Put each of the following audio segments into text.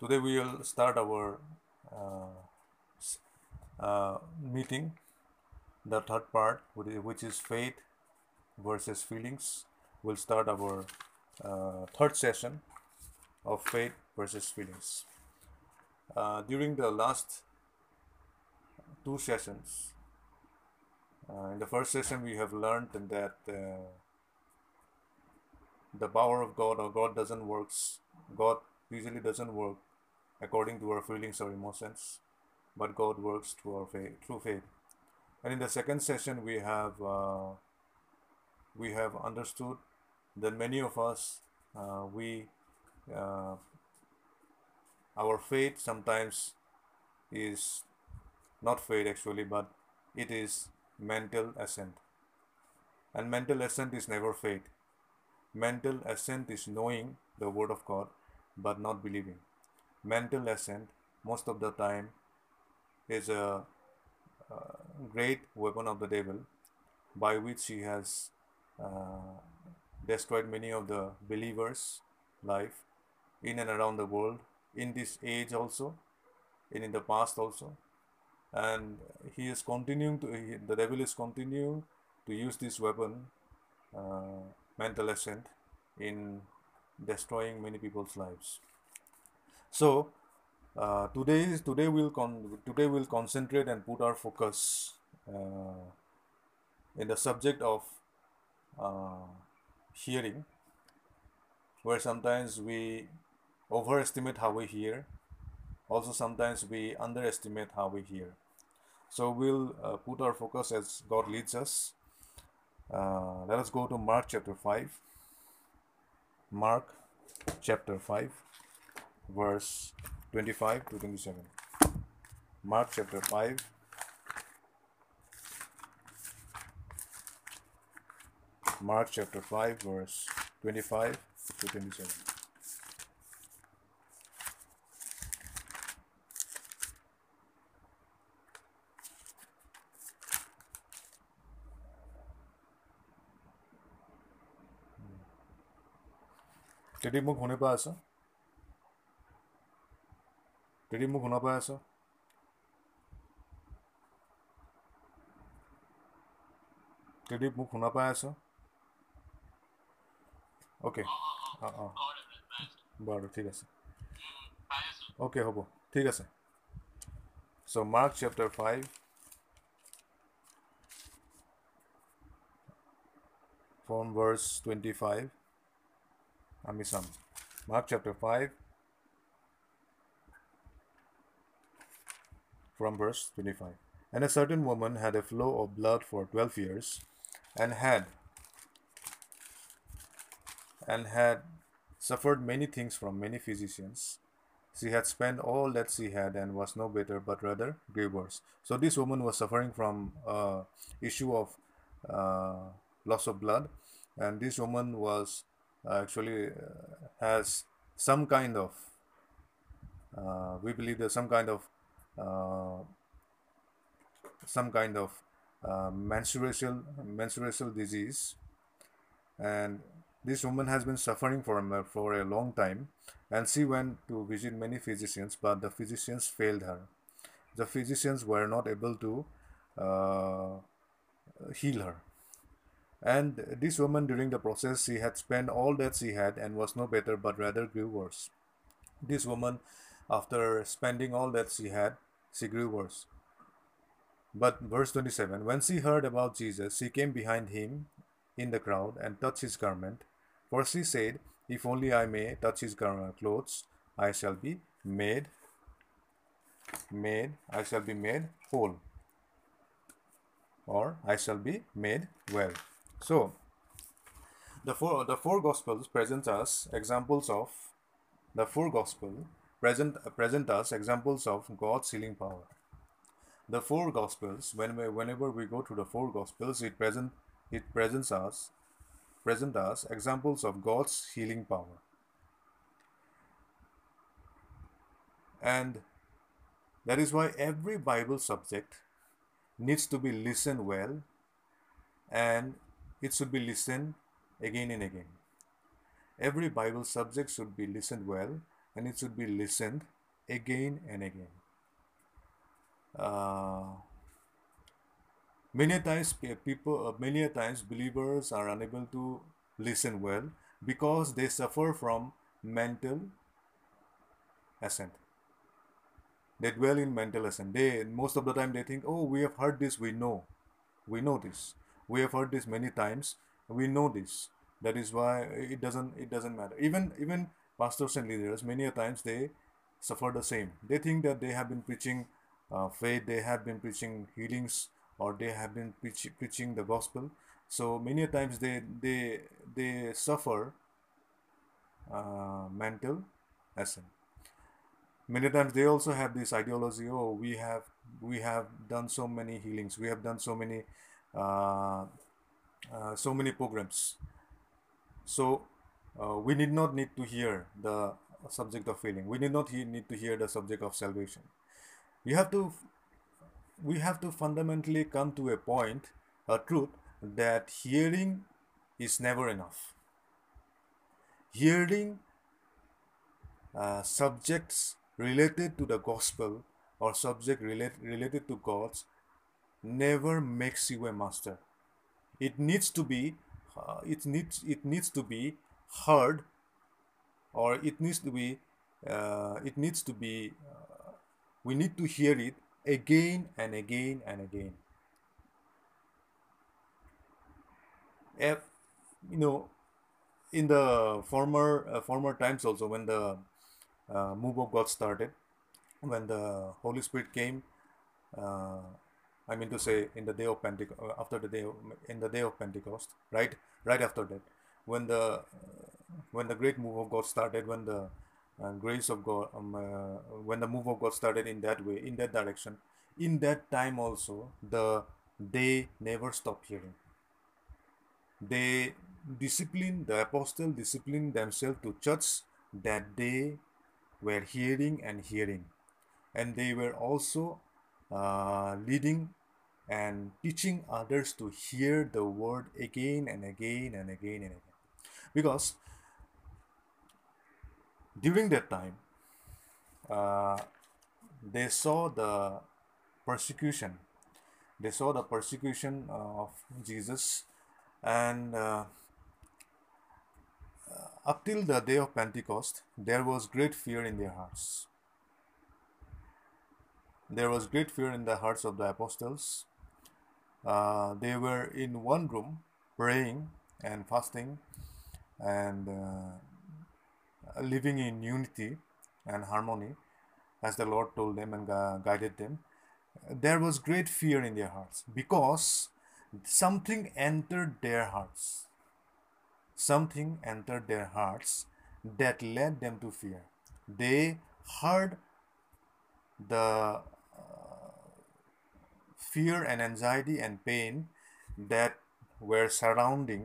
Today we will start our uh, uh, meeting, the third part, which is faith versus feelings. We'll start our uh, third session of faith versus feelings. Uh, during the last two sessions, uh, in the first session, we have learned that uh, the power of God or God doesn't works. God usually doesn't work according to our feelings or emotions, but God works through our faith, through faith. And in the second session, we have uh, we have understood that many of us uh, we uh, our faith sometimes is not faith actually, but it is mental assent, and mental assent is never faith. Mental assent is knowing the word of God but not believing. Mental assent, most of the time, is a, uh great weapon of the devil by which he has uh, destroyed many of the believers' life in and around the world, in this age also, and in the past also. And he is continuing to, he, the devil is continuing to use this weapon uh, mental ascent, in destroying many people's lives. So uh, today today we'll con- today we'll concentrate and put our focus uh, in the subject of uh, hearing, where sometimes we overestimate how we hear, also sometimes we underestimate how we hear. So we'll uh, put our focus as God leads us. Uh, let us go to Mark chapter 5. Mark chapter 5, verse 25 to 27. Mark chapter 5, Mark chapter 5, verse 25 to 27. টেডিক মোক শুনি পাই আছ টেডিক মোক শুনা পাই আছ টেডিক মোক শুনা পাই আছ okay অঁ অঁ বাৰু ঠিক আছে অ'কে হ'ব ঠিক আছে চ' Mark chapter five from verse twenty five Amisam. Mark chapter 5 from verse 25. And a certain woman had a flow of blood for 12 years and had and had suffered many things from many physicians. She had spent all that she had and was no better, but rather grew worse. So this woman was suffering from uh, issue of uh, loss of blood, and this woman was actually uh, has some kind of uh, we believe there's some kind of uh, some kind of uh, menstrual menstrual disease. And this woman has been suffering for for a long time. And she went to visit many physicians but the physicians failed her. The physicians were not able to uh, heal her and this woman during the process she had spent all that she had and was no better but rather grew worse. This woman after spending all that she had she grew worse. But verse 27 when she heard about jesus she came behind him in the crowd and touched his garment. For she said if only i may touch his clothes i shall be made made i shall be made whole. Or i shall be made well so the four the four gospels present us examples of the four gospel present present us examples of God's healing power. The four gospels, when we, whenever we go to the four gospels, it present it presents us present us examples of God's healing power. And that is why every Bible subject needs to be listened well and it should be listened again and again. Every Bible subject should be listened well and it should be listened again and again. Uh, many times people, uh, many times believers are unable to listen well because they suffer from mental assent. They dwell in mental assent. They most of the time they think, oh, we have heard this, we know, we know this, we have heard this many times, we know this. That is why it doesn't it doesn't matter. Even even pastors and leaders, many a times they suffer the same. They think that they have been preaching uh, faith, they have been preaching healings, or they have been preach, preaching the gospel. So many a times they they they suffer uh, mental assent. Many times they also have this ideology. Oh, we have we have done so many healings. We have done so many so many programs. So uh, we need not need to hear the subject of healing. We need not he- need to hear the subject of salvation. We have to we have to fundamentally come to a point, a truth that hearing is never enough. Hearing uh, subjects related to the gospel or subject relate, related to God's never makes you a master. It needs to be uh, it needs it needs to be heard or it needs to be uh, it needs to be uh, we need to hear it again and again and again if you know in the former uh, former times also when the uh, move of god started when the holy spirit came uh, i mean to say in the day of pentecost after the day of, in the day of pentecost right? Right after that. When the when the great move of god started when the uh, grace of god um, uh, when the move of god started in that way in that direction in that time also the they never stopped hearing. They disciplined the apostle disciplined themselves to church that they were hearing and hearing. And they were also uh, leading and teaching others to hear the word again and again and again and again. Because during that time uh, they saw the persecution. They saw the persecution of jesus and uh, up till the day of pentecost there was great fear in their hearts there was great fear in the hearts of the apostles uh, they were in one room praying and fasting and uh, living in unity and harmony as the Lord told them and gu- guided them. There was great fear in their hearts because something entered their hearts. Something entered their hearts that led them to fear. They heard the fear and anxiety and pain that were surrounding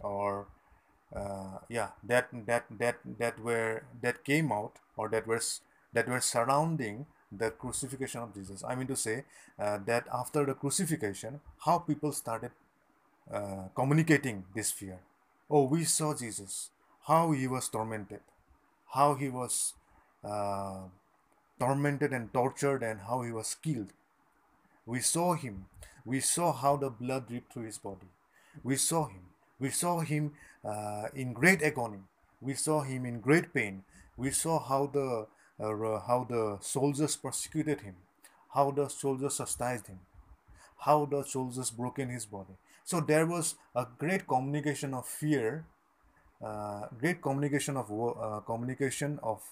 or uh, yeah that that that that were that came out or that was that were surrounding the crucifixion of jesus. I mean to say uh, that after the crucifixion how people started uh, communicating this fear. Oh we saw jesus. How he was tormented. How he was uh, tormented and tortured and how he was killed we saw him we saw how the blood dripped through his body we saw him we saw him uh, in great agony. We saw him in great pain. We saw how the uh, how the soldiers persecuted him, how the soldiers chastised him, how the soldiers broke in his body. So there was a great communication of fear, uh, great communication of uh, communication of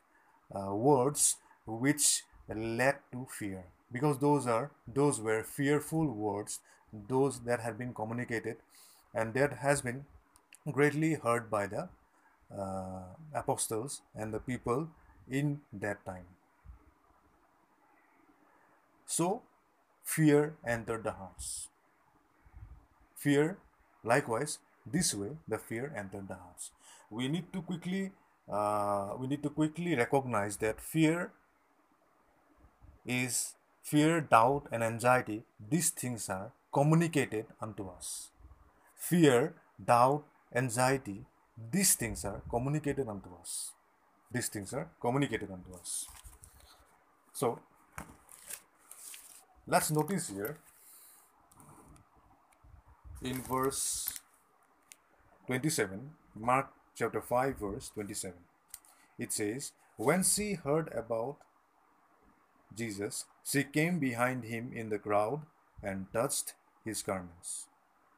uh, words which led to fear because those are those were fearful words those that had been communicated and that has been greatly heard by the uh, apostles and the people in that time. So, fear entered the hearts. Fear, likewise, this way the fear entered the hearts. We need to quickly, uh, we need to quickly recognize that fear is fear, doubt, and anxiety. These things are communicated unto us. Fear, doubt, anxiety, these things are communicated unto us. these things are communicated unto us. So let's notice here in verse 27, Mark chapter 5, verse 27. It says, When she heard about Jesus, she came behind him in the crowd and touched his garments.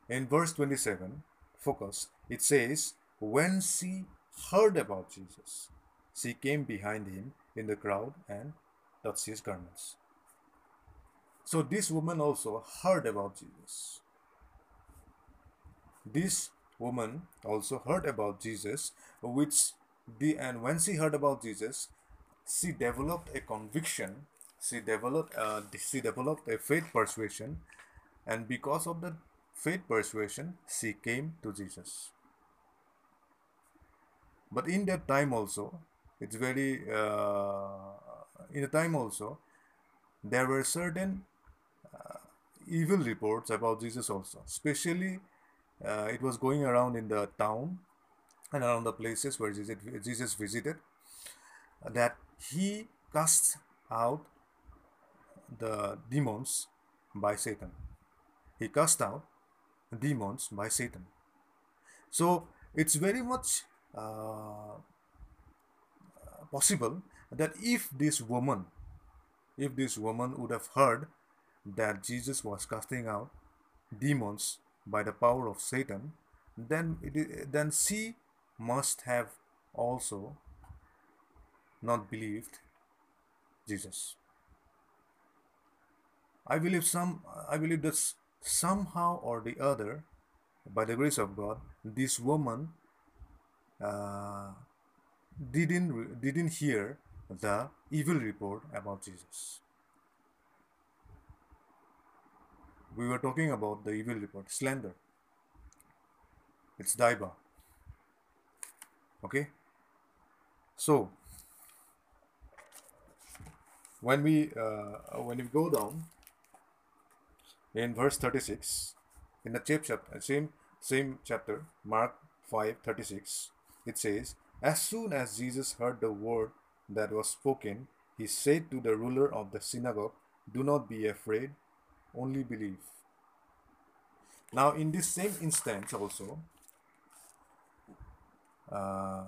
In verse 27, focus, it says, When she heard about Jesus, she came behind him in the crowd and touched his garments. So this woman also heard about Jesus. This woman also heard about Jesus, which the and when she heard about Jesus, she developed a conviction. She developed uh, she developed a faith persuasion, and because of the faith persuasion, she came to Jesus. But in that time also, it's very uh, in the time also, there were certain uh, evil reports about Jesus also, especially uh, it was going around in the town and around the places where Jesus, Jesus visited that he casts out the demons by Satan. He cast out demons by Satan. So it's very much uh, possible that if this woman, if this woman would have heard that Jesus was casting out demons by the power of Satan, then it, then she must have also not believed Jesus. I believe some I believe that somehow or the other, by the grace of God, this woman uh, didn't didn't hear the evil report about Jesus. we were talking about the evil report, slander. It's Daiba. Okay? So, when we uh, when we go down in verse 36 in the chapter same same chapter mark 5 36 it says as soon as jesus heard the word that was spoken he said to the ruler of the synagogue do not be afraid only believe. Now, in this same instance, also, uh,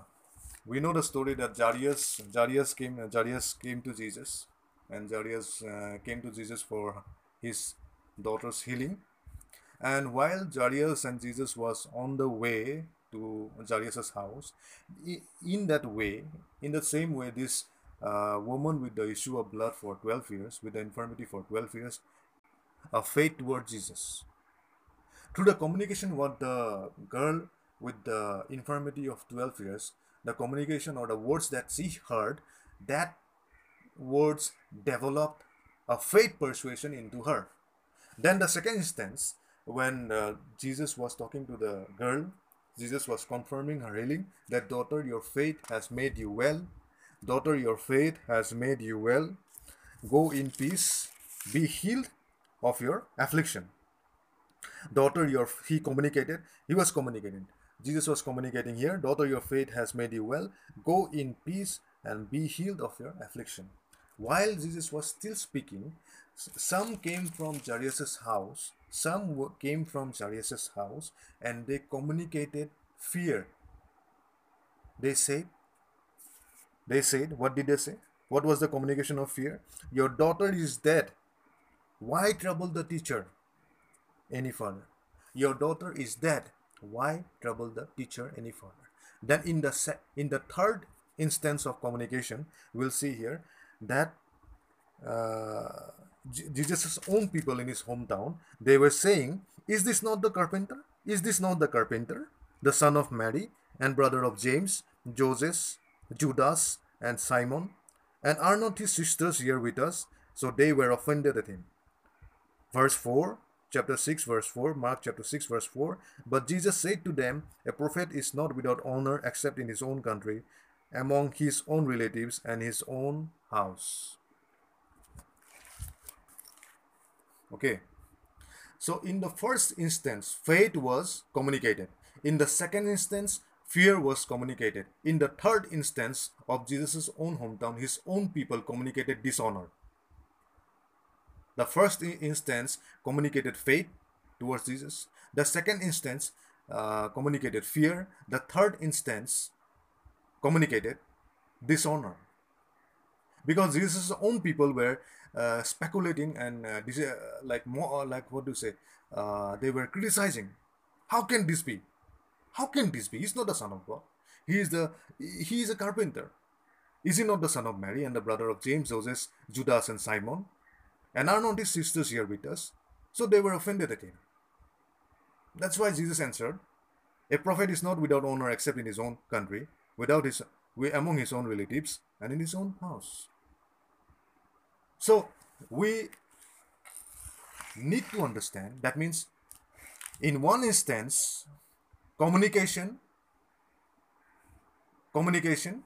we know the story that Jairus, Jairus came, Jairus came to Jesus, and Jairus uh, came to Jesus for his daughter's healing. And while Jairus and Jesus was on the way to Jairus's house, in that way, in the same way, this uh, woman with the issue of blood for 12 years, with the infirmity for 12 years, a faith toward Jesus. Through the communication what the girl with the infirmity of 12 years, the communication or the words that she heard, that words developed a faith persuasion into her. Then the second instance, when uh, Jesus was talking to the girl, Jesus was confirming her healing, that daughter, your faith has made you well. Daughter, your faith has made you well. Go in peace, be healed of your affliction. Daughter, your he communicated, he was communicating. Jesus was communicating here, daughter, your faith has made you well. Go in peace and be healed of your affliction. While Jesus was still speaking, some came from Jairus' house, some came from Jairus' house, and they communicated fear. They said, they said, what did they say? What was the communication of fear? Your daughter is dead. Why trouble the teacher any further? Your daughter is dead. Why trouble the teacher any further? Then in the in the third instance of communication, we'll see here that uh, Jesus' own people in his hometown, they were saying, Is this not the carpenter? Is this not the carpenter, the son of Mary and brother of James, Joseph, Judas, and Simon? And are not his sisters here with us? So they were offended at him verse 4 chapter 6 verse 4 mark chapter 6 verse 4 but jesus said to them a prophet is not without honor except in his own country among his own relatives and his own house okay so in the first instance faith was communicated in the second instance fear was communicated. In the third instance of Jesus' own hometown, his own people communicated dishonor. The first instance communicated faith towards Jesus. The second instance uh, communicated fear. The third instance communicated dishonor. Because Jesus' own people were uh, speculating and uh, uh, like more uh, like what do you say? Uh, they were criticizing. How can this be? How can this be? He's not the son of God. He is the he is a carpenter. Is he not the son of Mary and the brother of James, Joseph, Judas, and Simon? And are not his sisters here with us? So they were offended at him. That's why Jesus answered, A prophet is not without honor except in his own country, without his we among his own relatives, and in his own house. So we need to understand that means in one instance communication communication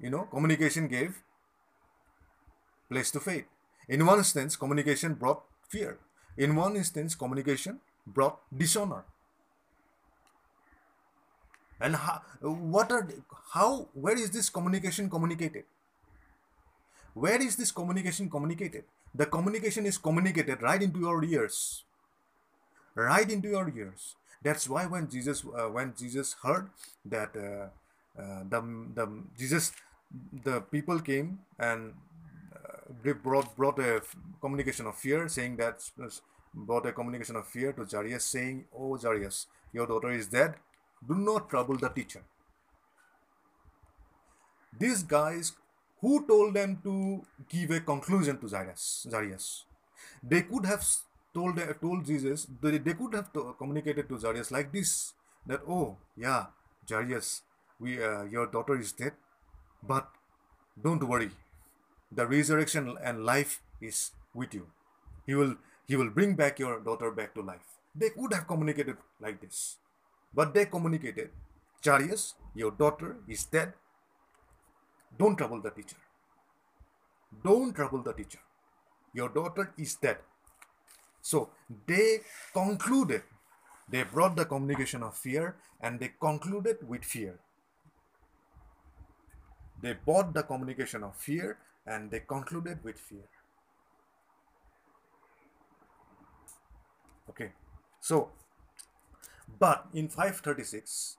you know communication gave place to faith. In one instance communication brought fear. In one instance communication brought dishonor and how, what are how where is this communication communicated? Where is this communication communicated? The communication is communicated right into your ears. Right into your ears. That's why when jesus uh, when jesus heard that uh, uh, the, the jesus the people came and uh, brought brought a communication of fear saying that brought a communication of fear to Jairus saying oh Jairus your daughter is dead do not trouble the teacher. These guys who told them to give a conclusion to Jairus Jairus they could have told told Jesus they, they could have communicated to Jairus like this that oh yeah Jairus we uh, your daughter is dead but don't worry. The resurrection and life is with you. He will he will bring back your daughter back to life. They could have communicated like this but they communicated Jairus your daughter is dead. Don't trouble the teacher. Don't trouble the teacher. Your daughter is dead. So they concluded, they brought the communication of fear and they concluded with fear. They brought the communication of fear and they concluded with fear. Okay, so but in 536,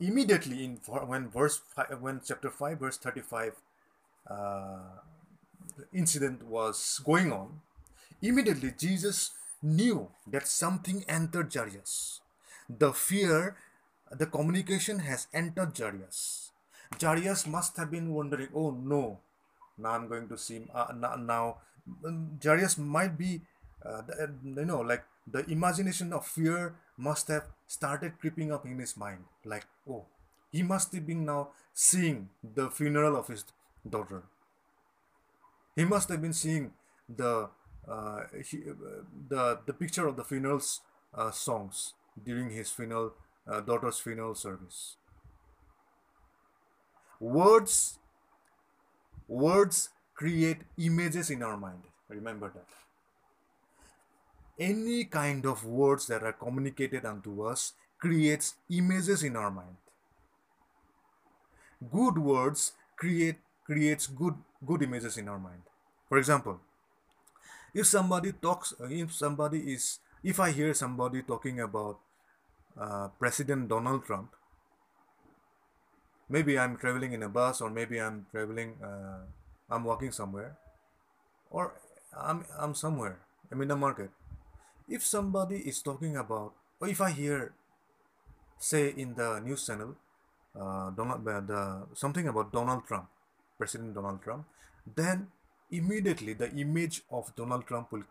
immediately in when verse when chapter 5 verse 35 uh, incident was going on immediately jesus knew that something entered Jairus. The fear, the communication has entered Jairus. Jairus must have been wondering, oh no, now I'm going to see, uh, now, Jairus might be, uh, you know, like the imagination of fear must have started creeping up in his mind. Like, oh, he must have been now seeing the funeral of his daughter. He must have been seeing the uh, he, the the picture of the funerals uh, songs during his funeral uh, daughter's funeral service. Words words create images in our mind. Remember that. Any kind of words that are communicated unto us creates images in our mind. Good words create creates good good images in our mind. For example, if somebody talks if somebody is if i hear somebody talking about uh, president donald trump maybe i'm traveling in a bus or maybe i'm traveling uh, i'm walking somewhere or i'm i'm somewhere i'm in the market if somebody is talking about or if i hear say in the news channel uh, Donald, uh, the, something about donald trump president donald trump then immediately the image of Donald Trump will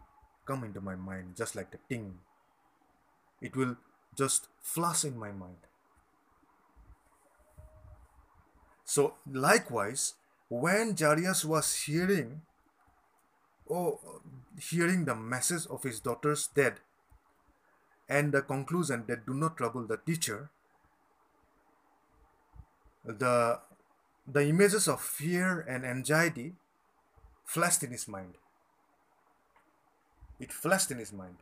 come into my mind just like the ting. It will just flash in my mind. So likewise, when Jairus was hearing, oh, hearing the message of his daughter's death, and the conclusion that do not trouble the teacher, the the images of fear and anxiety flashed in his mind. It flashed in his mind.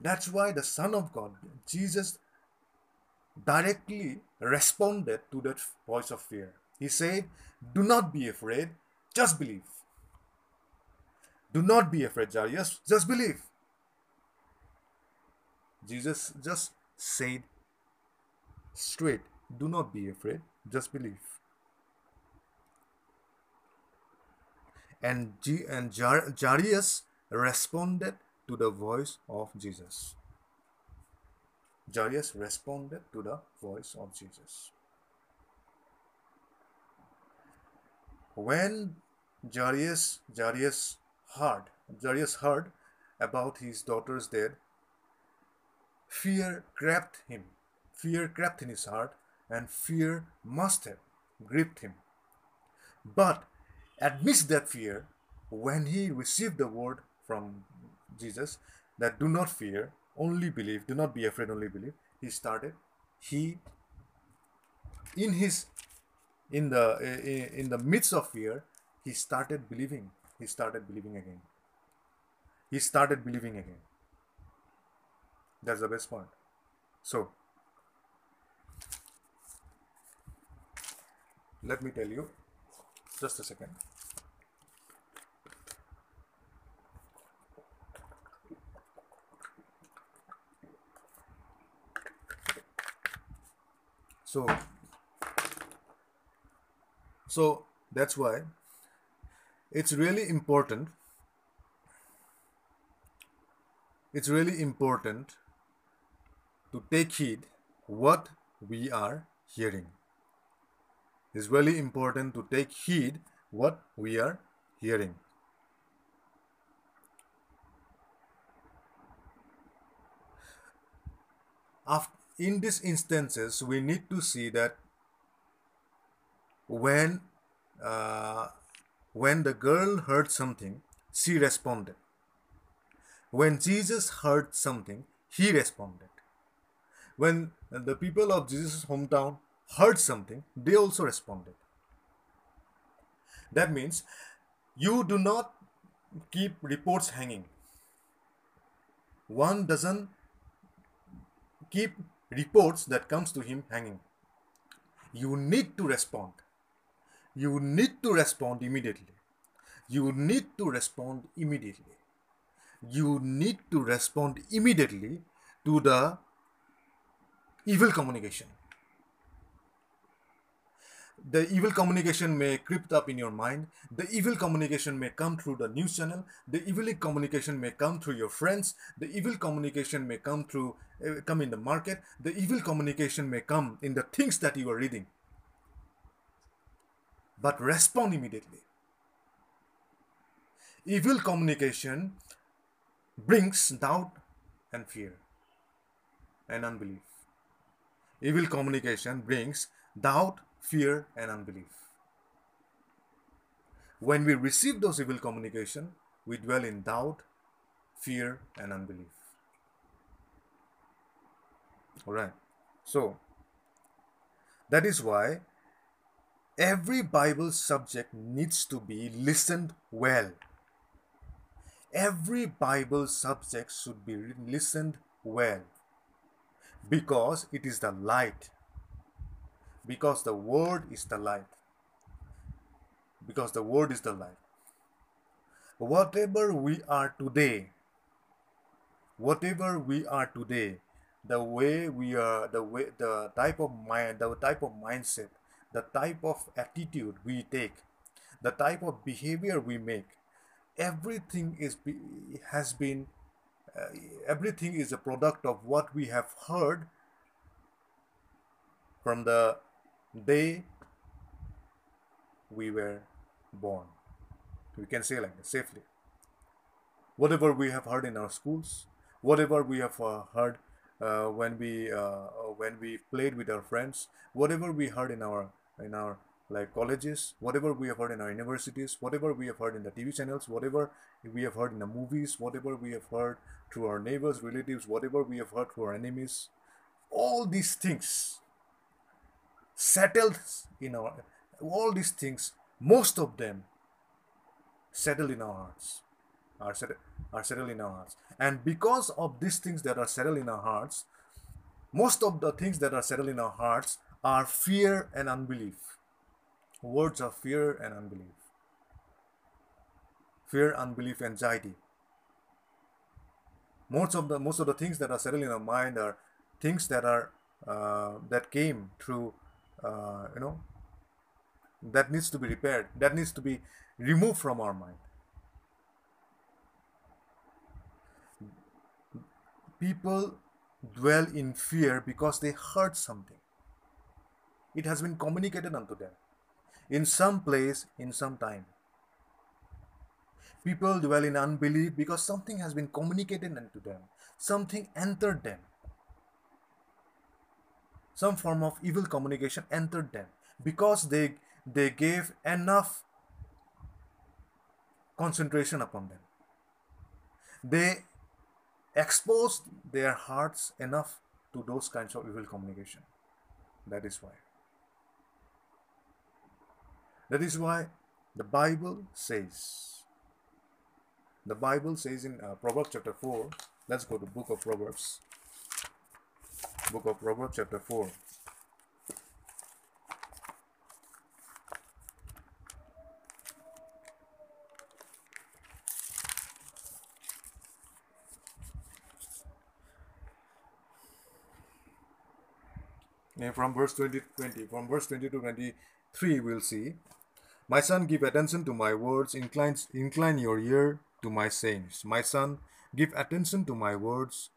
That's why the Son of God, Jesus, directly responded to that voice of fear. He said, Do not be afraid, just believe. Do not be afraid, Jairus, just believe. Jesus just said straight, Do not be afraid, just believe. And, G- and Jar- Jairus responded to the voice of Jesus. Jairus responded to the voice of Jesus. When Jairus, Jairus heard, Jairus heard about his daughter's death, fear crept him. Fear crept in his heart, and fear must have gripped him. But amidst that fear, when he received the word from Jesus that do not fear, only believe, do not be afraid, only believe, he started, he in his in the in the midst of fear, he started believing. He started believing again. He started believing again. That's the best part. So let me tell you just a second. So, so that's why it's really important. It's really important to take heed what we are hearing. It's really important to take heed what we are hearing. In these instances, we need to see that when uh, when the girl heard something, she responded. When Jesus heard something, he responded. When the people of Jesus' hometown heard something, they also responded. That means you do not keep reports hanging. One doesn't keep reports that comes to him hanging. You need to respond. You need to respond immediately. You need to respond immediately. You need to respond immediately to the evil communication. The evil communication may creep up in your mind. The evil communication may come through the news channel. The evil communication may come through your friends. The evil communication may come through uh, come in the market. The evil communication may come in the things that you are reading but respond immediately evil communication brings doubt and fear and unbelief evil communication brings doubt fear, and unbelief. When we receive those evil communication, we dwell in doubt, fear, and unbelief. Alright, so that is why every Bible subject needs to be listened well. Every Bible subject should be listened well because it is the light. Because the word is the light. Because the word is the light. Whatever we are today whatever we are today the way we are the way the type of mind the type of mindset the type of attitude we take the type of behavior we make everything is has been uh, everything is a product of what we have heard from the day we were born. We can say like safely. Whatever we have heard in our schools, whatever we have uh, heard uh, when we uh, when we played with our friends, whatever we heard in our in our like colleges, whatever we have heard in our universities, whatever we have heard in the TV channels, whatever we have heard in the movies, whatever we have heard through our neighbors, relatives, whatever we have heard through our enemies, all these things settled in our all these things most of them settle in our hearts are settled, are settled in our hearts. And because of these things that are settled in our hearts most of the things that are settled in our hearts are fear and unbelief. Words of fear and unbelief. Fear, unbelief, anxiety. Most of the most of the things that are settled in our mind are things that are uh, that came through uh, you know that needs to be repaired that needs to be removed from our mind people dwell in fear because they heard something it has been communicated unto them. In some place in some time. People dwell in unbelief because something has been communicated unto them. Something entered them. Some form of evil communication entered them because they they gave enough concentration upon them. They exposed their hearts enough to those kinds of evil communication. That is why that is why the bible says the bible says in uh, proverbs chapter 4 let's go to book of proverbs book of Proverbs, chapter 4. And from verse 20, 20, from verse 20 to 23, we'll see, My son, give attention to my words, incline, incline your ear to my sayings. My son, give attention to my words,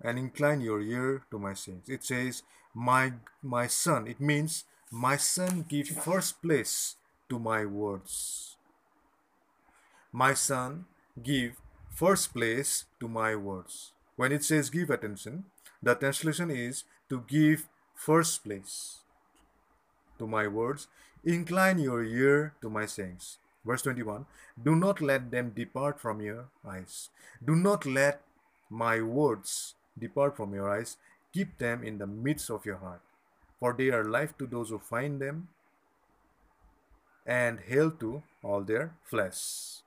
and incline your ear to my sayings. It says, My my son. It means my son give first place to my words. My son, give first place to my words. When it says give attention, the translation is to give first place to my words. Incline your ear to my sayings. Verse 21 Do not let them depart from your eyes. Do not let my words depart from your eyes. Keep them in the midst of your heart, for they are life to those who find them and health to all their flesh.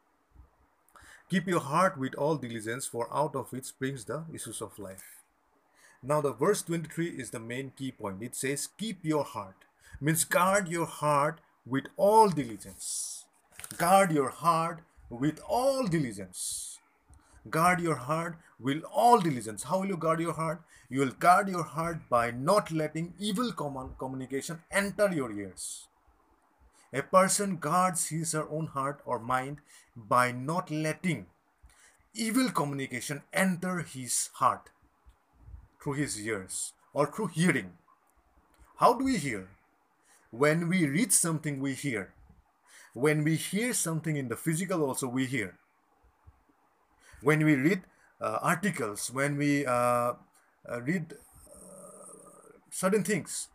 Keep your heart with all diligence, for out of it springs the issues of life. Now, the verse 23 is the main key point. It says, Keep your heart, means guard your heart with all diligence. Guard your heart with all diligence guard your heart with all diligence. How will you guard your heart? You will guard your heart by not letting evil common communication enter your ears. A person guards his or own heart or mind by not letting evil communication enter his heart through his ears or through hearing. How do we hear? When we read something, we hear. When we hear something in the physical, also we hear when we read uh, articles, when we uh, uh, read certain things,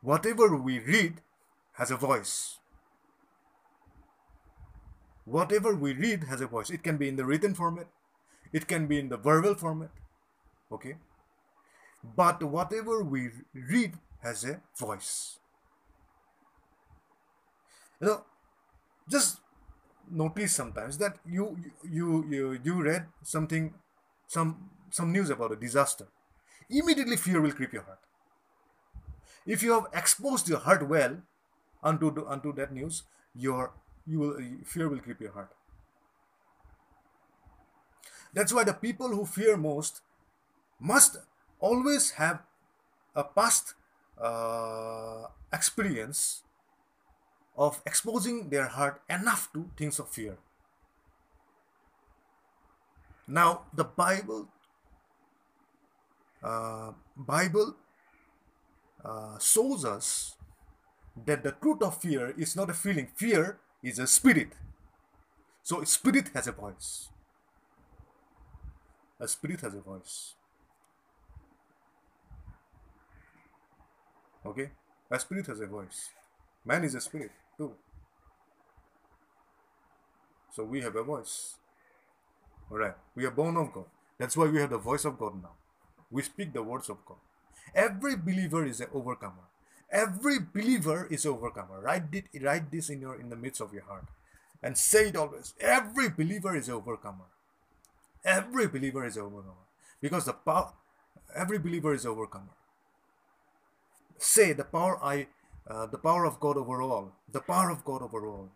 whatever we read has a voice. Whatever we read has a voice. It can be in the written format, it can be in the verbal format. Okay? But whatever we read has a voice. You know, just notice sometimes that you you you you read something some some news about a disaster. Immediately fear will creep your heart. If you have exposed your heart well unto unto that news your you will fear will creep your heart. That's why the people who fear most must always have a past uh, experience of exposing their heart enough to things of fear. Now, the Bible, uh, Bible uh, shows us that the truth of fear is not a feeling. Fear is a spirit. So, spirit has a voice. A spirit has a voice. Okay? A spirit has a voice. Man is a spirit too. So we have a voice. Alright. We are born of God. That's why we have the voice of God now. We speak the words of God. Every believer is an overcomer. Every believer is an overcomer. Write it, write this in your in the midst of your heart. And say it always. Every believer is an overcomer. Every believer is an overcomer. Because the power every believer is an overcomer. Say the power I, uh, the power of God over all, the power of God over all,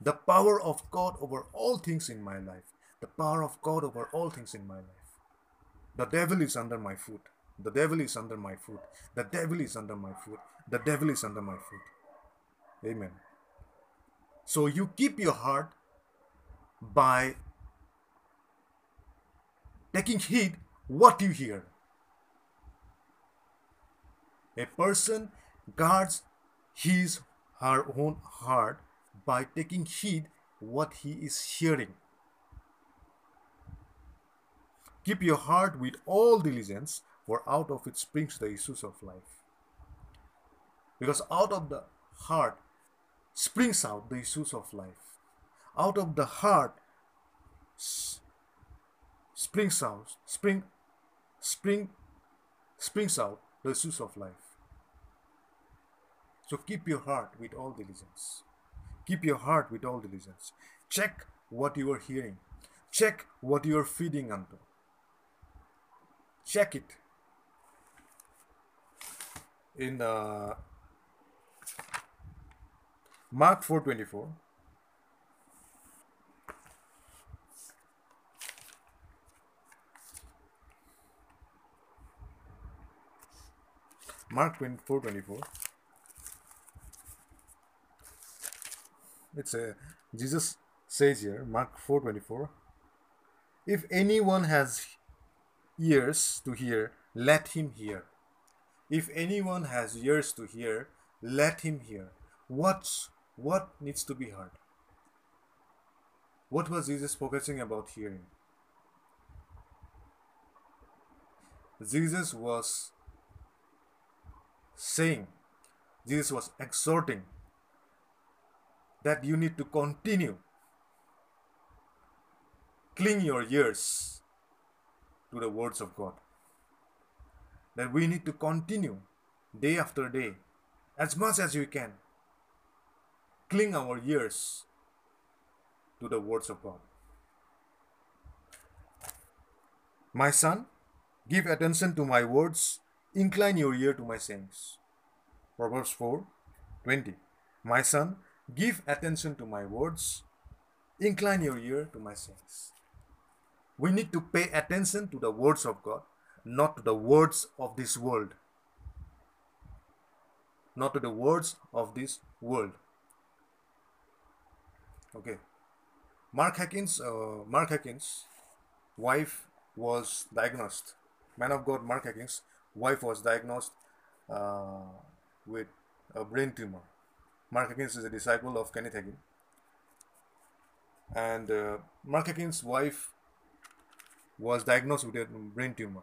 the power of God over all things in my life, the power of God over all things in my life. The devil is under my foot. The devil is under my foot. The devil is under my foot. The devil is under my foot. Amen. So you keep your heart by taking heed what you hear. A person guards his her own heart by taking heed what he is hearing. Keep your heart with all diligence, for out of it springs the issues of life. Because out of the heart springs out the issues of life. Out of the heart springs out, spring, spring, springs out the issues of life. So keep your heart with all diligence. Keep your heart with all diligence. Check what you are hearing. Check what you are feeding unto. Check it. In uh, Mark 4:24. Mark 4:24. It's a Jesus says here, Mark 4:24. If anyone has ears to hear, let him hear. If anyone has ears to hear, let him hear. What's what needs to be heard? What was Jesus focusing about hearing? Jesus was saying, Jesus was exhorting that you need to continue. Cling your ears to the words of God. That we need to continue day after day, as much as we can. Cling our ears to the words of God. My son, give attention to my words, incline your ear to my sayings. Proverbs 4 20. My son, give attention to my words, incline your ear to my sayings. We need to pay attention to the words of God, not to the words of this world. Not to the words of this world. Okay. Mark Hankins, uh, Mark Hankins' wife was diagnosed. Man of God, Mark Hankins' wife was diagnosed uh, with a brain tumor. Mark Hankins is a disciple of Kenneth Hagin. And uh, Mark Hankins' wife was diagnosed with a brain tumor.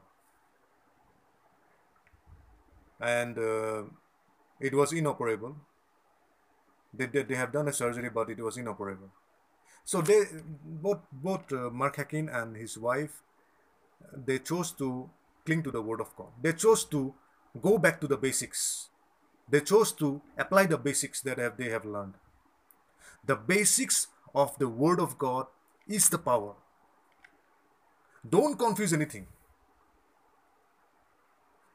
And uh, it was inoperable. They, they, they have done a surgery, but it was inoperable. So they both both uh, Mark Hakin and his wife they chose to cling to the word of God. They chose to go back to the basics. They chose to apply the basics that have, they have learned. The basics of the word of God is the power. Don't confuse anything.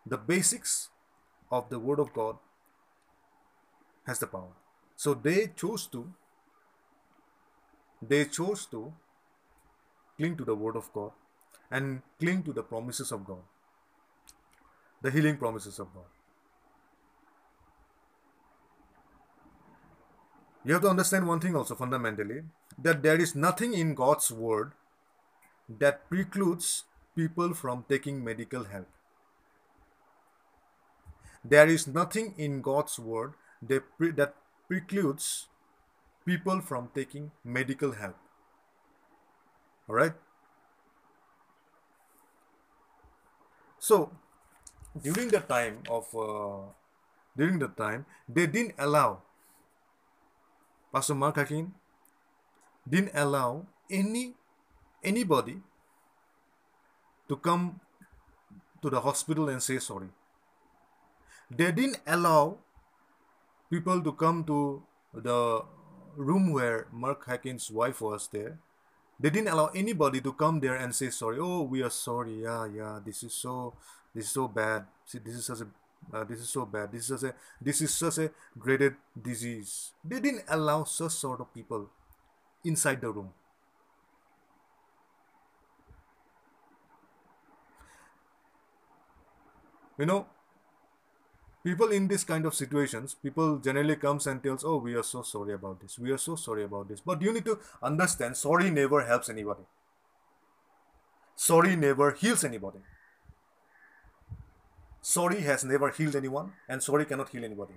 The basics of the Word of God has the power. So they chose to they chose to cling to the Word of God and cling to the promises of God, the healing promises of God. You have to understand one thing also fundamentally that there is nothing in God's Word that precludes people from taking medical help. There is nothing in God's word that, pre- that precludes people from taking medical help. All right? So, during the time of uh, during the time they didn't allow Pastor Mark Hakim didn't allow any anybody to come to the hospital and say sorry. They didn't allow people to come to the room where Mark Hakin's wife was there. They didn't allow anybody to come there and say sorry. Oh, we are sorry. Yeah, yeah. This is so, this is so bad. See, this is such a uh, this is so bad. This is such a this is such a dreaded disease. They didn't allow such sort of people inside the room. You know, people in this kind of situations, people generally comes and tells, "Oh, we are so sorry about this. We are so sorry about this." But you need to understand, sorry never helps anybody. Sorry never heals anybody. Sorry has never healed anyone, and sorry cannot heal anybody.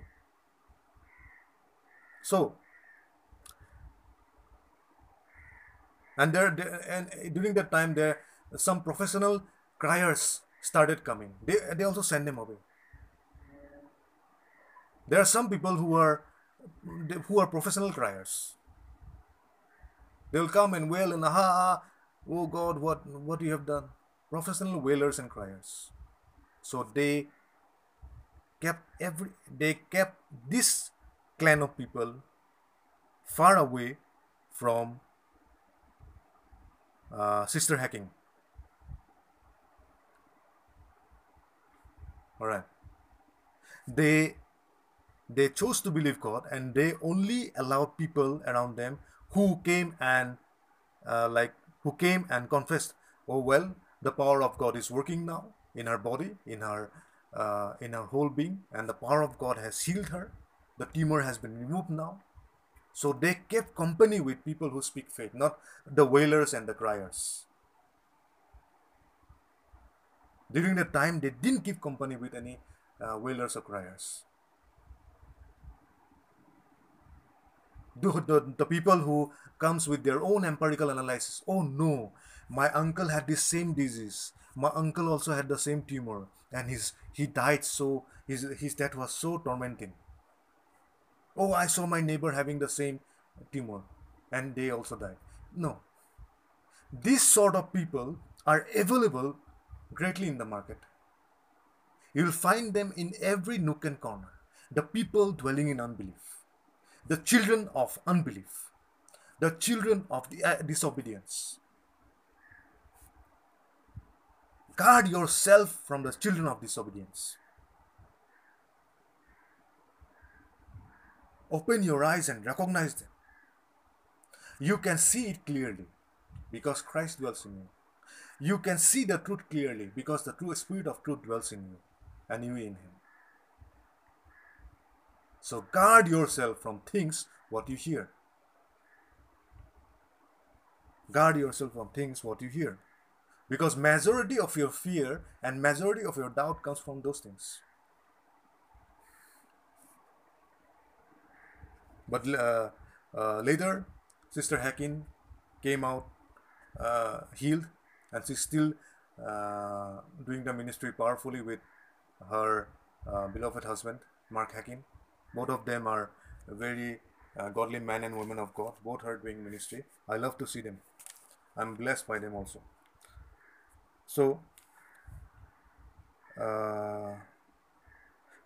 So, and there, and during that time, there some professional criers started coming. They they also send them away. There are some people who are who are professional criers. They will come and wail and aha, oh God, what what you have done? Professional wailers and criers. So they kept every they kept this clan of people far away from uh, sister hacking. All right. They they chose to believe God and they only allowed people around them who came and uh, like who came and confessed, oh well, the power of God is working now in her body, in her uh, in her whole being, and the power of God has healed her. The tumor has been removed now. So they kept company with people who speak faith, not the wailers and the criers. During the time, they didn't keep company with any uh, wailers or criers. The, the, the people who comes with their own empirical analysis. Oh no, my uncle had the same disease. My uncle also had the same tumor, and his he died so his his death was so tormenting. Oh, I saw my neighbor having the same tumor, and they also died. No, these sort of people are available greatly in the market. You'll find them in every nook and corner. The people dwelling in unbelief, the children of unbelief, the children of the, uh, disobedience. Guard yourself from the children of disobedience. Open your eyes and recognize them. You can see it clearly because Christ dwells in you. You can see the truth clearly because the true spirit of truth dwells in you and you in him. So guard yourself from things what you hear. Guard yourself from things what you hear. Because majority of your fear and majority of your doubt comes from those things. But uh, uh, later, Sister Hacking came out uh, healed and she's still uh, doing the ministry powerfully with her uh, beloved husband, Mark Hacking. Both of them are very uh, godly men and women of God. Both are doing ministry. I love to see them. I'm blessed by them also. So, uh,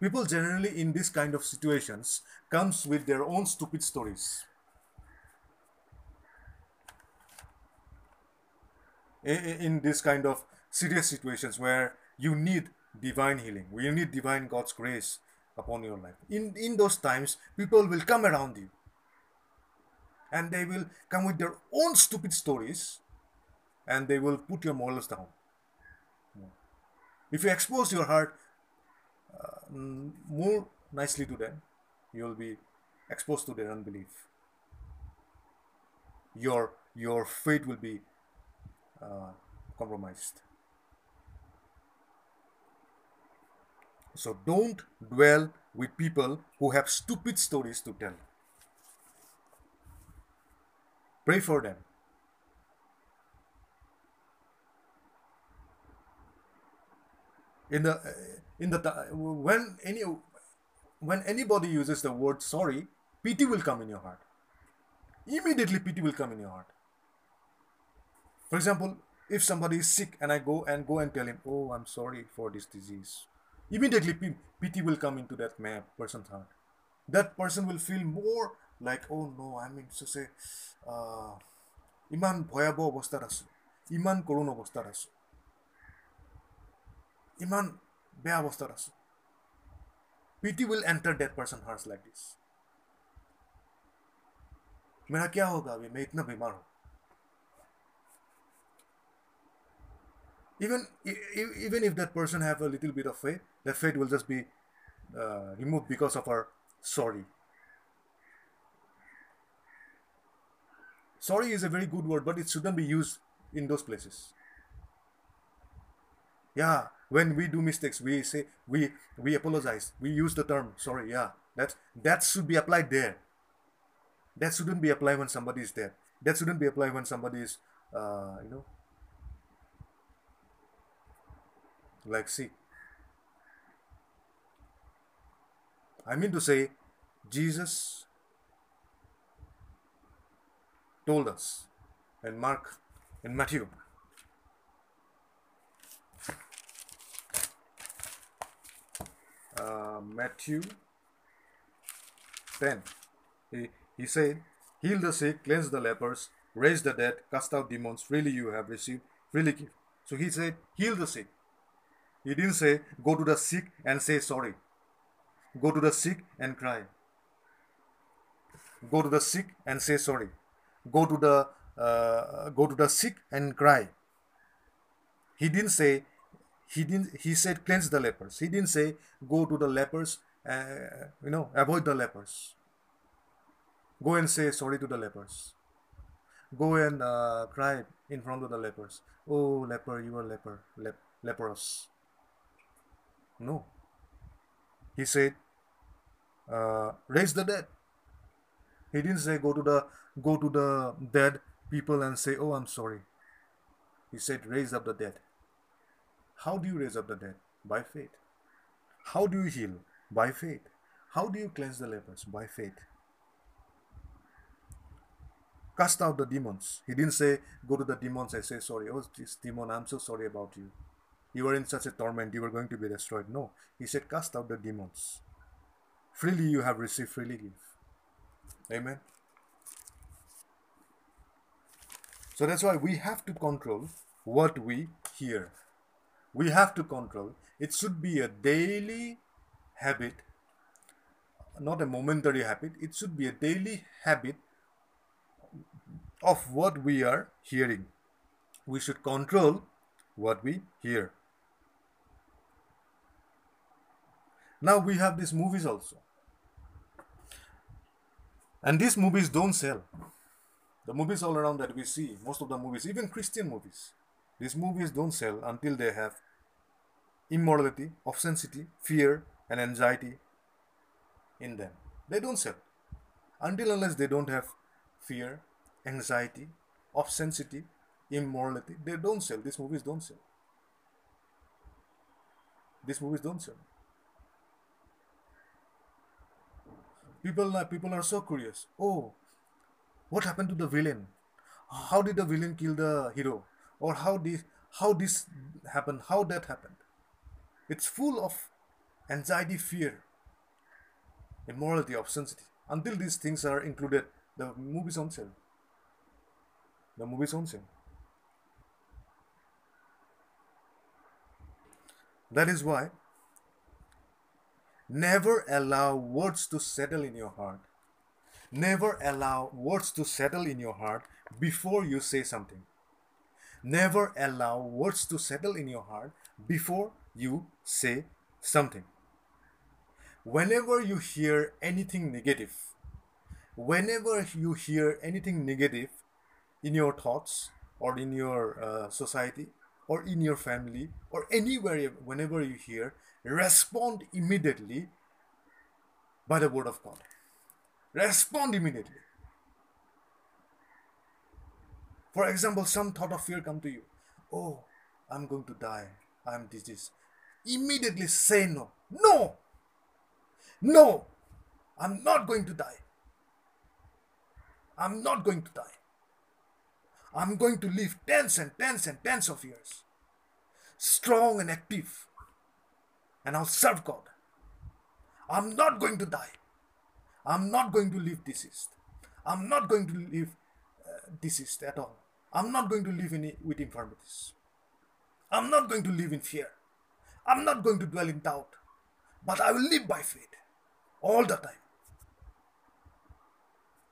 people generally in this kind of situations comes with their own stupid stories. in this kind of serious situations where you need divine healing, you need divine God's grace upon your life. In, in those times, people will come around you and they will come with their own stupid stories and they will put your morals down. If you expose your heart uh, more nicely to them, you will be exposed to their unbelief. Your, your faith will be uh, compromised. So don't dwell with people who have stupid stories to tell. Pray for them. In the in the when any when anybody uses the word sorry, pity will come in your heart. Immediately, pity will come in your heart. For example, if somebody is sick and I go and go and tell him, "Oh, I'm sorry for this disease," immediately pity will come into that man person's heart. That person will feel more like, "Oh no, I'm in such a uh, ইমান ভয়াৱহ অৱস্থাত আছোঁ ইমান কৰুণ অৱস্থাত আছোঁ ইমান বেয়া অৱস্থাত আছোঁ pity will enter that person's heart like this. मेरा क्या होगा अभी मैं इतना बीमार हूं even even if that person have a little bit of faith that faith will just be uh, removed because of our sorry sorry is a very good word but it shouldn't be used in those places yeah when we do mistakes we say we we apologize. We use the term sorry yeah that that should be applied there. That shouldn't be applied when somebody is there. That shouldn't be applied when somebody is uh, you know like sick i mean to say jesus told us in mark in matthew uh, Matthew 10. He, he said, Heal the sick, cleanse the lepers, raise the dead, cast out demons, freely you have received, freely give. So he said, Heal the sick. He didn't say, Go to the sick and say sorry. Go to the sick and cry. Go to the sick and say sorry. Go to the uh, go to the sick and cry. He didn't say he didn't he said cleanse the lepers. He didn't say go to the lepers uh, you know avoid the lepers. Go and say sorry to the lepers. Go and uh, cry in front of the lepers. Oh leper you are leper lep- leprous. No. He said uh, raise the dead. He didn't say go to the go to the dead people and say oh i'm sorry he said raise up the dead how do you raise up the dead? By faith. How do you heal? By faith. How do you cleanse the lepers? By faith. Cast out the demons. He didn't say, go to the demons and say, sorry, oh, this demon, I'm so sorry about you. You were in such a torment, you were going to be destroyed. No. He said, cast out the demons. Freely you have received, freely give. Amen. So that's why we have to control what we hear we have to control. It should be a daily habit, not a momentary habit. It should be a daily habit of what we are hearing. We should control what we hear. Now we have these movies also. And these movies don't sell. The movies all around that we see, most of the movies, even Christian movies, these movies don't sell until they have immorality, obscenity, fear, and anxiety in them. They don't sell. Until unless they don't have fear, anxiety, obscenity, immorality, they don't sell. These movies don't sell. These movies don't sell. People, people are so curious. Oh, what happened to the villain? How did the villain kill the hero? Or how this how this happened? How that happened? It's full of anxiety, fear, immorality, obscenity. Until these things are included, the movie's on sale. The movie's on sale. That is why never allow words to settle in your heart. Never allow words to settle in your heart before you say something. Never allow words to settle in your heart before you say something. Whenever you hear anything negative, whenever you hear anything negative in your thoughts or in your uh, society or in your family or anywhere, whenever you hear, respond immediately by the word of God. Respond immediately. For example, some thought of fear come to you. Oh, I'm going to die. I'm diseased immediately say no. No! No! I'm not going to die. I'm not going to die. I'm going to live tens and tens and tens of years. Strong and active. And I'll serve God. I'm not going to die. I'm not going to live diseased. I'm not going to live uh, diseased at all. I'm not going to live in, with infirmities. I'm not going to live in fear. I'm not going to dwell in doubt. but I will live by faith all the time.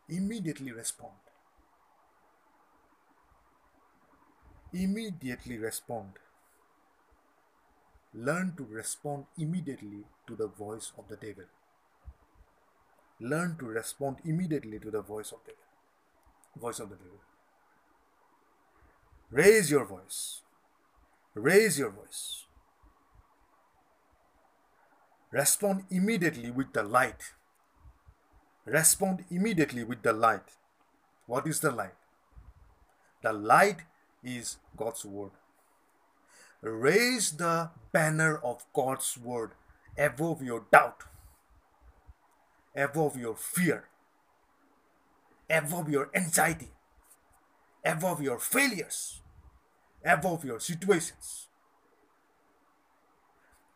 Immediately respond. Immediately respond. Learn to respond immediately to the voice of the devil. Learn to respond immediately to the voice of the devil. voice of the devil. Raise your voice. Raise your voice. Respond immediately with the light. Respond immediately with the light. What is the light? The light is God's word. Raise the banner of God's word above your doubt, above your fear, above your anxiety, above your failures, above your situations,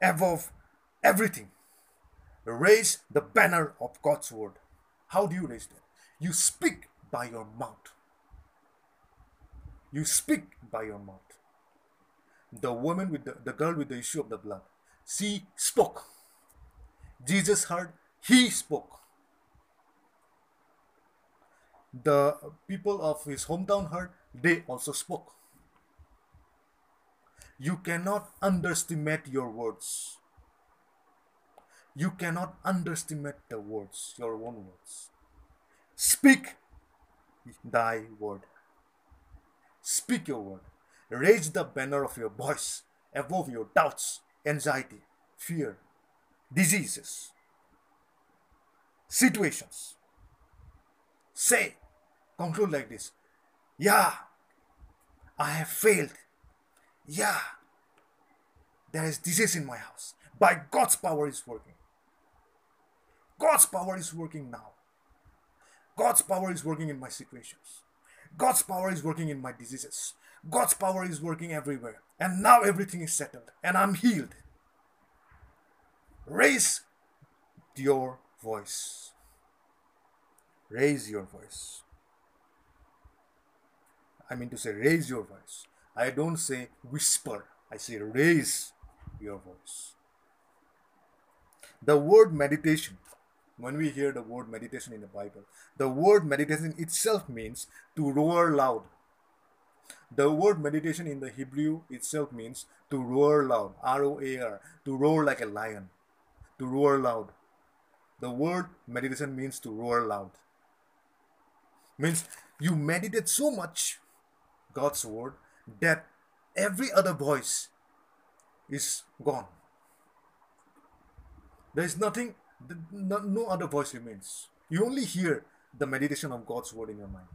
above everything. Raise the banner of God's word. How do you raise that? You speak by your mouth. You speak by your mouth. The woman with the, the girl with the issue of the blood, she spoke. Jesus heard, he spoke. The people of his hometown heard, they also spoke. You cannot underestimate your words. You cannot underestimate the words, your own words. Speak thy word. Speak your word. Raise the banner of your voice above your doubts, anxiety, fear, diseases, situations. Say, conclude like this Yeah, I have failed. Yeah, there is disease in my house. By God's power is working. God's power is working now. God's power is working in my situations. God's power is working in my diseases. God's power is working everywhere. And now everything is settled and I'm healed. Raise your voice. Raise your voice. I mean to say, raise your voice. I don't say whisper, I say raise your voice. The word meditation when we hear the word meditation in the Bible. The word meditation itself means to roar loud. The word meditation in the Hebrew itself means to roar loud, R O A R, to roar like a lion, to roar loud. The word meditation means to roar loud. Means you meditate so much God's word that every other voice is gone. There is nothing no, no other voice remains. You only hear the meditation of God's word in your mind.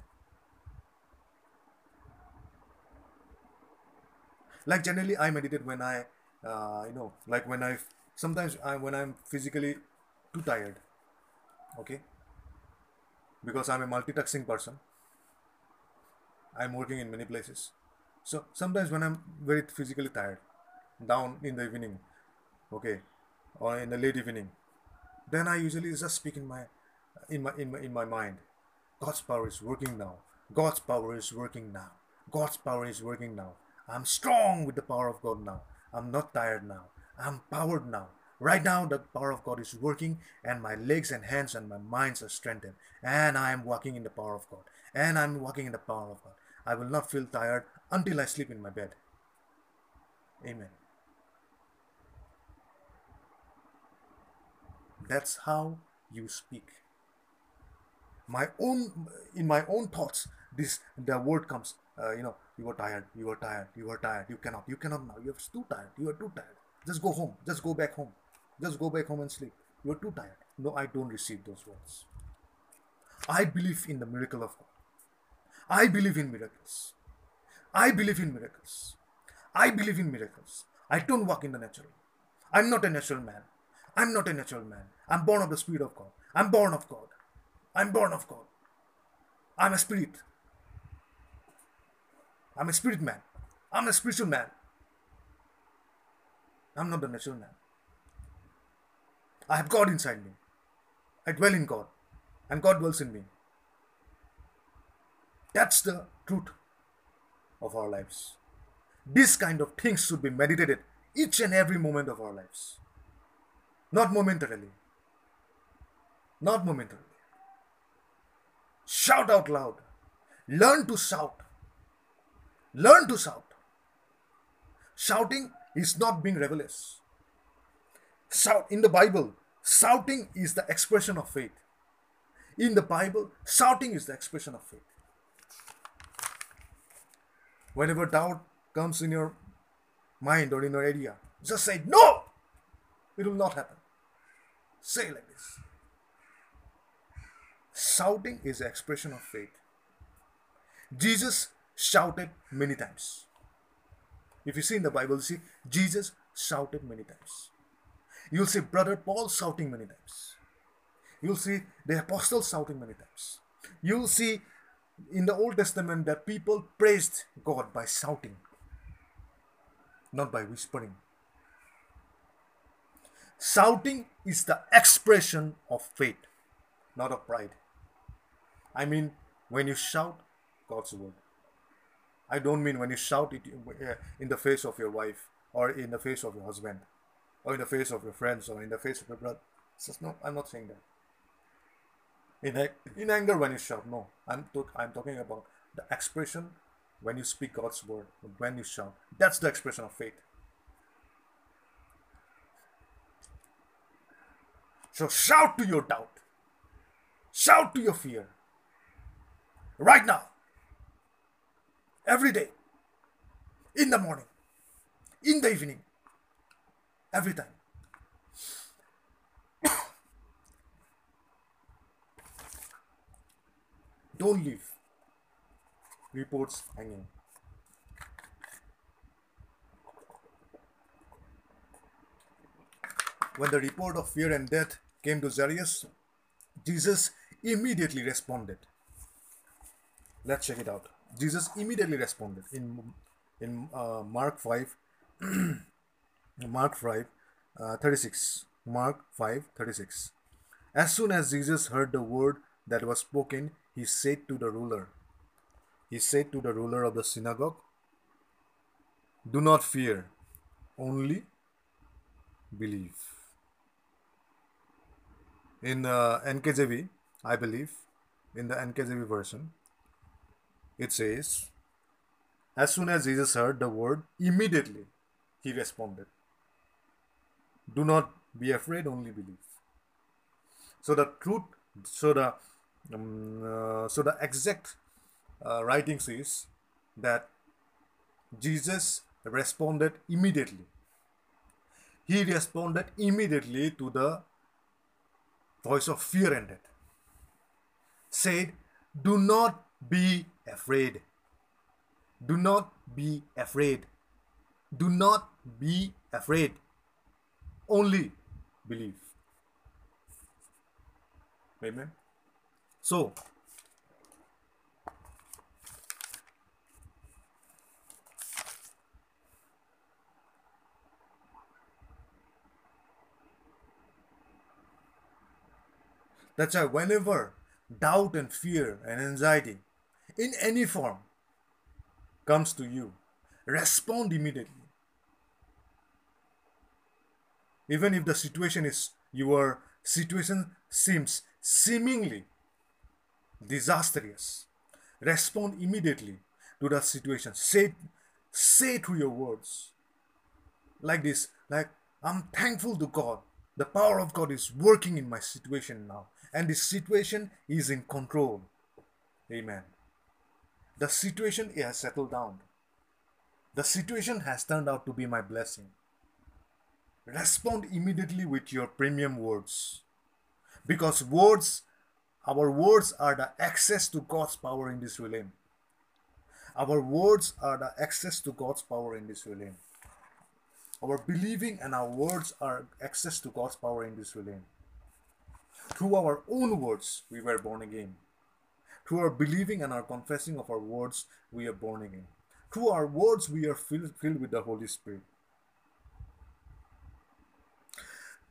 Like generally, I meditate when I, uh, you know, like when I sometimes I when I'm physically too tired. Okay. Because I'm a multitasking person. I'm working in many places. So sometimes when I'm very physically tired, down in the evening, okay, or in the late evening, then I usually just speak in my in my in my in my mind. God's power is working now. God's power is working now. God's power is working now. I'm strong with the power of God now. I'm not tired now. I'm powered now. Right now, the power of God is working, and my legs and hands and my minds are strengthened. And I am walking in the power of God. And I'm walking in the power of God. I will not feel tired until I sleep in my bed. Amen. That's how you speak. My own, in my own thoughts, this the word comes. Uh, you know, you are tired. You are tired. You are tired. You cannot. You cannot now. You're too tired. You are too tired. Just go home. Just go back home. Just go back home and sleep. You are too tired. No, I don't receive those words. I believe in the miracle of God. I believe in miracles. I believe in miracles. I believe in miracles. I don't walk in the natural. I'm not a natural man. I'm not a natural man. I'm born of the Spirit of God. I'm born of God. I'm born of God. I'm a spirit. I'm a spirit man. I'm a spiritual man. I'm not the natural man. I have God inside me. I dwell in God, and God dwells in me. That's the truth of our lives. This kind of things should be meditated each and every moment of our lives Not momentarily. Not momentarily. Shout out loud. Learn to shout. Learn to shout. Shouting is not being rebellious. Shout in the Bible, shouting is the expression of faith. In the Bible, shouting is the expression of faith. Whenever doubt comes in your mind or in your area, just say, No! It will not happen. Say like this. Shouting is the expression of faith. Jesus shouted many times. If you see in the Bible, you see Jesus shouted many times. You'll see Brother Paul shouting many times. You'll see the apostles shouting many times. You'll see in the Old Testament that people praised God by shouting, not by whispering. Shouting is the expression of faith, not of pride. I mean, when you shout God's word. I don't mean when you shout it uh, in the face of your wife or in the face of your husband or in the face of your friends or in the face of your brother. Just no, I'm not saying that. In, in anger when you shout, no. I'm, to, I'm talking about the expression when you speak God's word, when you shout. That's the expression of faith. So shout to your doubt. Shout to your fear. Right now. Every day. In the morning. In the evening. Every time. Don't leave reports hanging. When the report of fear and death came to Jairus, Jesus immediately responded. Let's check it out. Jesus immediately responded. In in uh, Mark 5 Mark 5 uh, 36 Mark 5 36 As soon as Jesus heard the word that was spoken he said to the ruler he said to the ruler of the synagogue do not fear only believe. In uh, NKJV I believe in the NKJV version it says, As soon as Jesus heard the word, immediately he responded, Do not be afraid, only believe. So the truth, so the um, uh, so the exact uh, writing says that Jesus responded immediately. He responded immediately to the voice of fear and death. Said, Do not be afraid. Do not be afraid. Do not be afraid. Only believe. Amen. So, that's why whenever doubt and fear and anxiety in any form comes to you, respond immediately. Even if the situation is your situation seems seemingly disastrous, respond immediately to that situation. Say, say through your words like this, like I'm thankful to God. The power of God is working in my situation now, and this situation is in control. Amen. The situation has settled down. The situation has turned out to be my blessing. Respond immediately with your premium words. Because words, our words are the access to God's power in this realm. Our words are the access to God's power in this realm. Our believing and our words are access to God's power in this realm. Through our own words, we were born again. Through our believing and our confessing of our words, we are born again. Through our words, we are filled, filled with the Holy Spirit.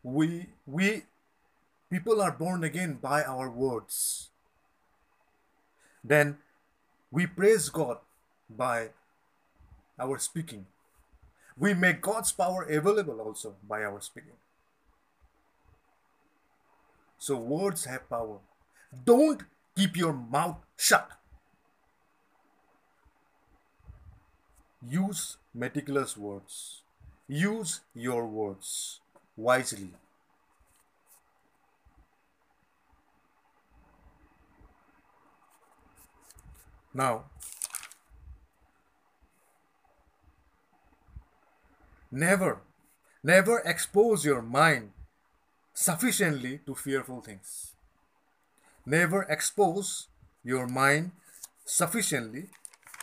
We, we, people are born again by our words. Then we praise God by our speaking. We make God's power available also by our speaking. So words have power. Don't keep your mouth shut. Use meticulous words. Use your words wisely. Now, never, never expose your mind sufficiently to fearful things. Never expose your mind sufficiently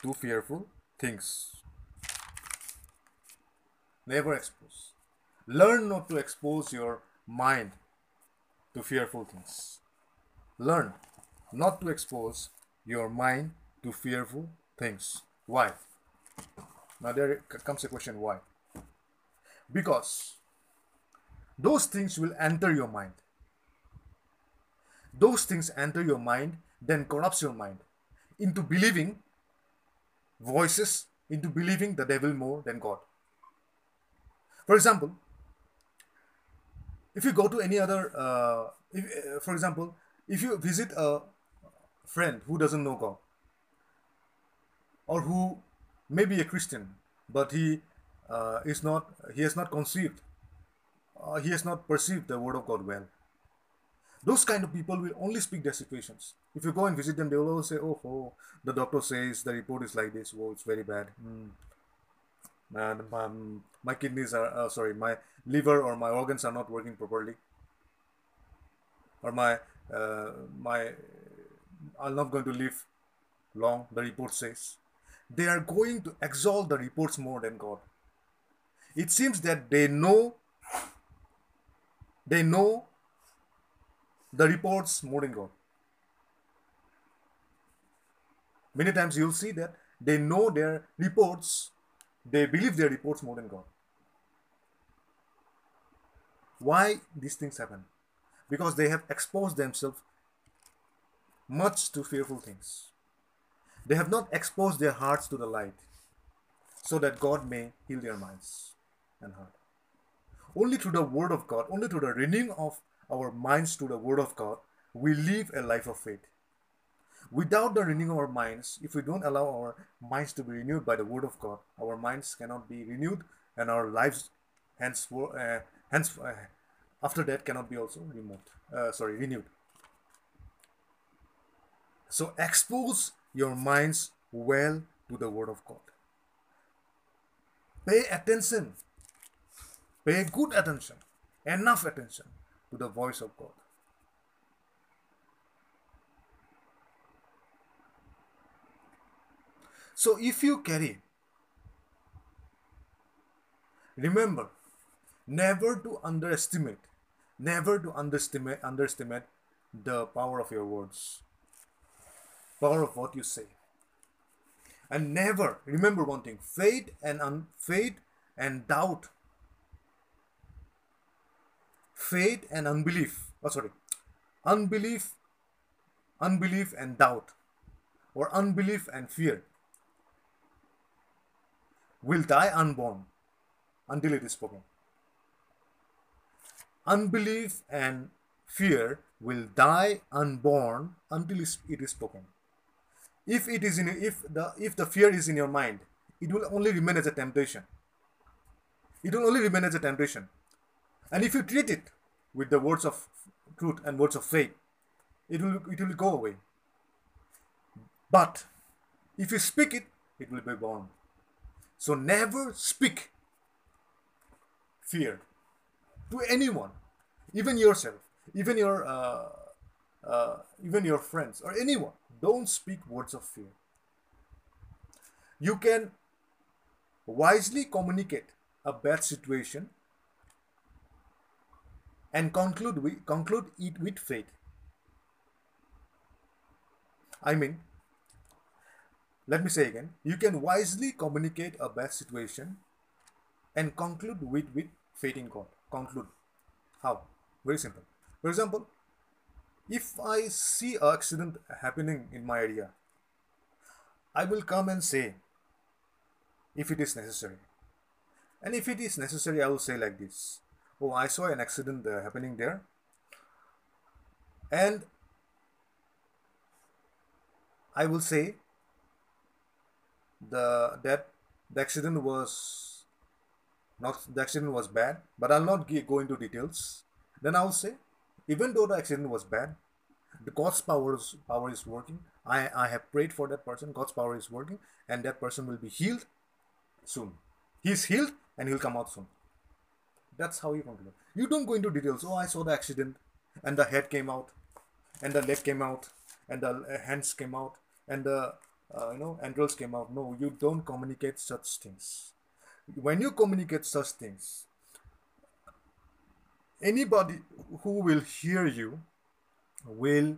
to fearful things. Never expose. Learn not to expose your mind to fearful things. Learn not to expose your mind to fearful things. Why? Now there comes a question why? Because those things will enter your mind. Those things enter your mind, then corrupts your mind into believing voices, into believing the devil more than God. For example, if you go to any other, uh, if, uh, for example, if you visit a friend who doesn't know God, or who may be a Christian, but he uh, is not, he has not conceived, uh, he has not perceived the word of God well. Those kind of people will only speak their situations. If you go and visit them, they will always say, "Oh, oh the doctor says the report is like this. Oh, it's very bad." Mm. Um, my kidneys are uh, sorry, my liver or my organs are not working properly, or my uh, my I'm not going to live long. The report says they are going to exalt the reports more than God. It seems that they know they know the reports more than God. Many times you'll see that they know their reports, they believe their reports more than God. Why these things happen? Because they have exposed themselves much to fearful things. They have not exposed their hearts to the light so that God may heal their minds and heart. Only through the Word of God, only through the renewing of our minds to the Word of God, we live a life of faith. Without the renewing of our minds, if we don't allow our minds to be renewed by the Word of God, our minds cannot be renewed and our lives hence, uh, hence uh, after that cannot be also removed. Uh, sorry, renewed. So expose your minds well to the Word of God. Pay attention. Pay good attention, enough attention to the voice of God. So if you carry, remember, never to underestimate, never to underestimate, underestimate the power of your words, power of what you say. And never, remember one thing, faith and un, faith and doubt faith and unbelief. Oh sorry. Unbelief unbelief and doubt or unbelief and fear will die unborn until it is spoken. Unbelief and fear will die unborn until it is spoken. If it is in if the if the fear is in your mind it will only remain as a temptation. It will only remain as a temptation. And if you treat it with the words of truth and words of faith, it will, it will go away. But if you speak it, it will be born. So never speak fear to anyone, even yourself, even your uh, uh, even your friends or anyone. Don't speak words of fear. You can wisely communicate a bad situation and conclude, we, conclude it with faith. I mean, let me say again, you can wisely communicate a bad situation and conclude with, with faith in God. Conclude. How? Very simple. For example, if I see an accident happening in my area, I will come and say, if it is necessary. And if it is necessary, I will say like this oh, I saw an accident uh, happening there. and I will say the that the accident was not the accident was bad, but I'll not go into details. Then I'll say, even though the accident was bad, the God's power is, power is working. I, I have prayed for that person. God's power is working, and that person will be healed soon. He's healed, and he'll come out soon. That's how you conclude. You don't go into details. Oh, I saw the accident, and the head came out, and the leg came out, and the uh, hands came out, and the uh, you know entrails came out. No, you don't communicate such things. When you communicate such things, anybody who will hear you will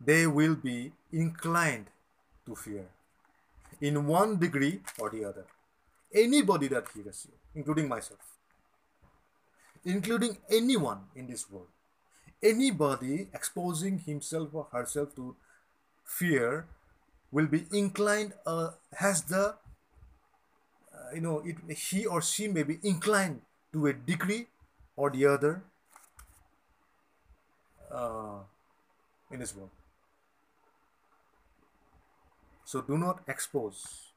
they will be inclined to fear in one degree or the other anybody that hears you including myself including anyone in this world anybody exposing himself or herself to fear will be inclined uh, has the uh, you know it he or she may be inclined to a degree or the other uh, in this world. So do not expose.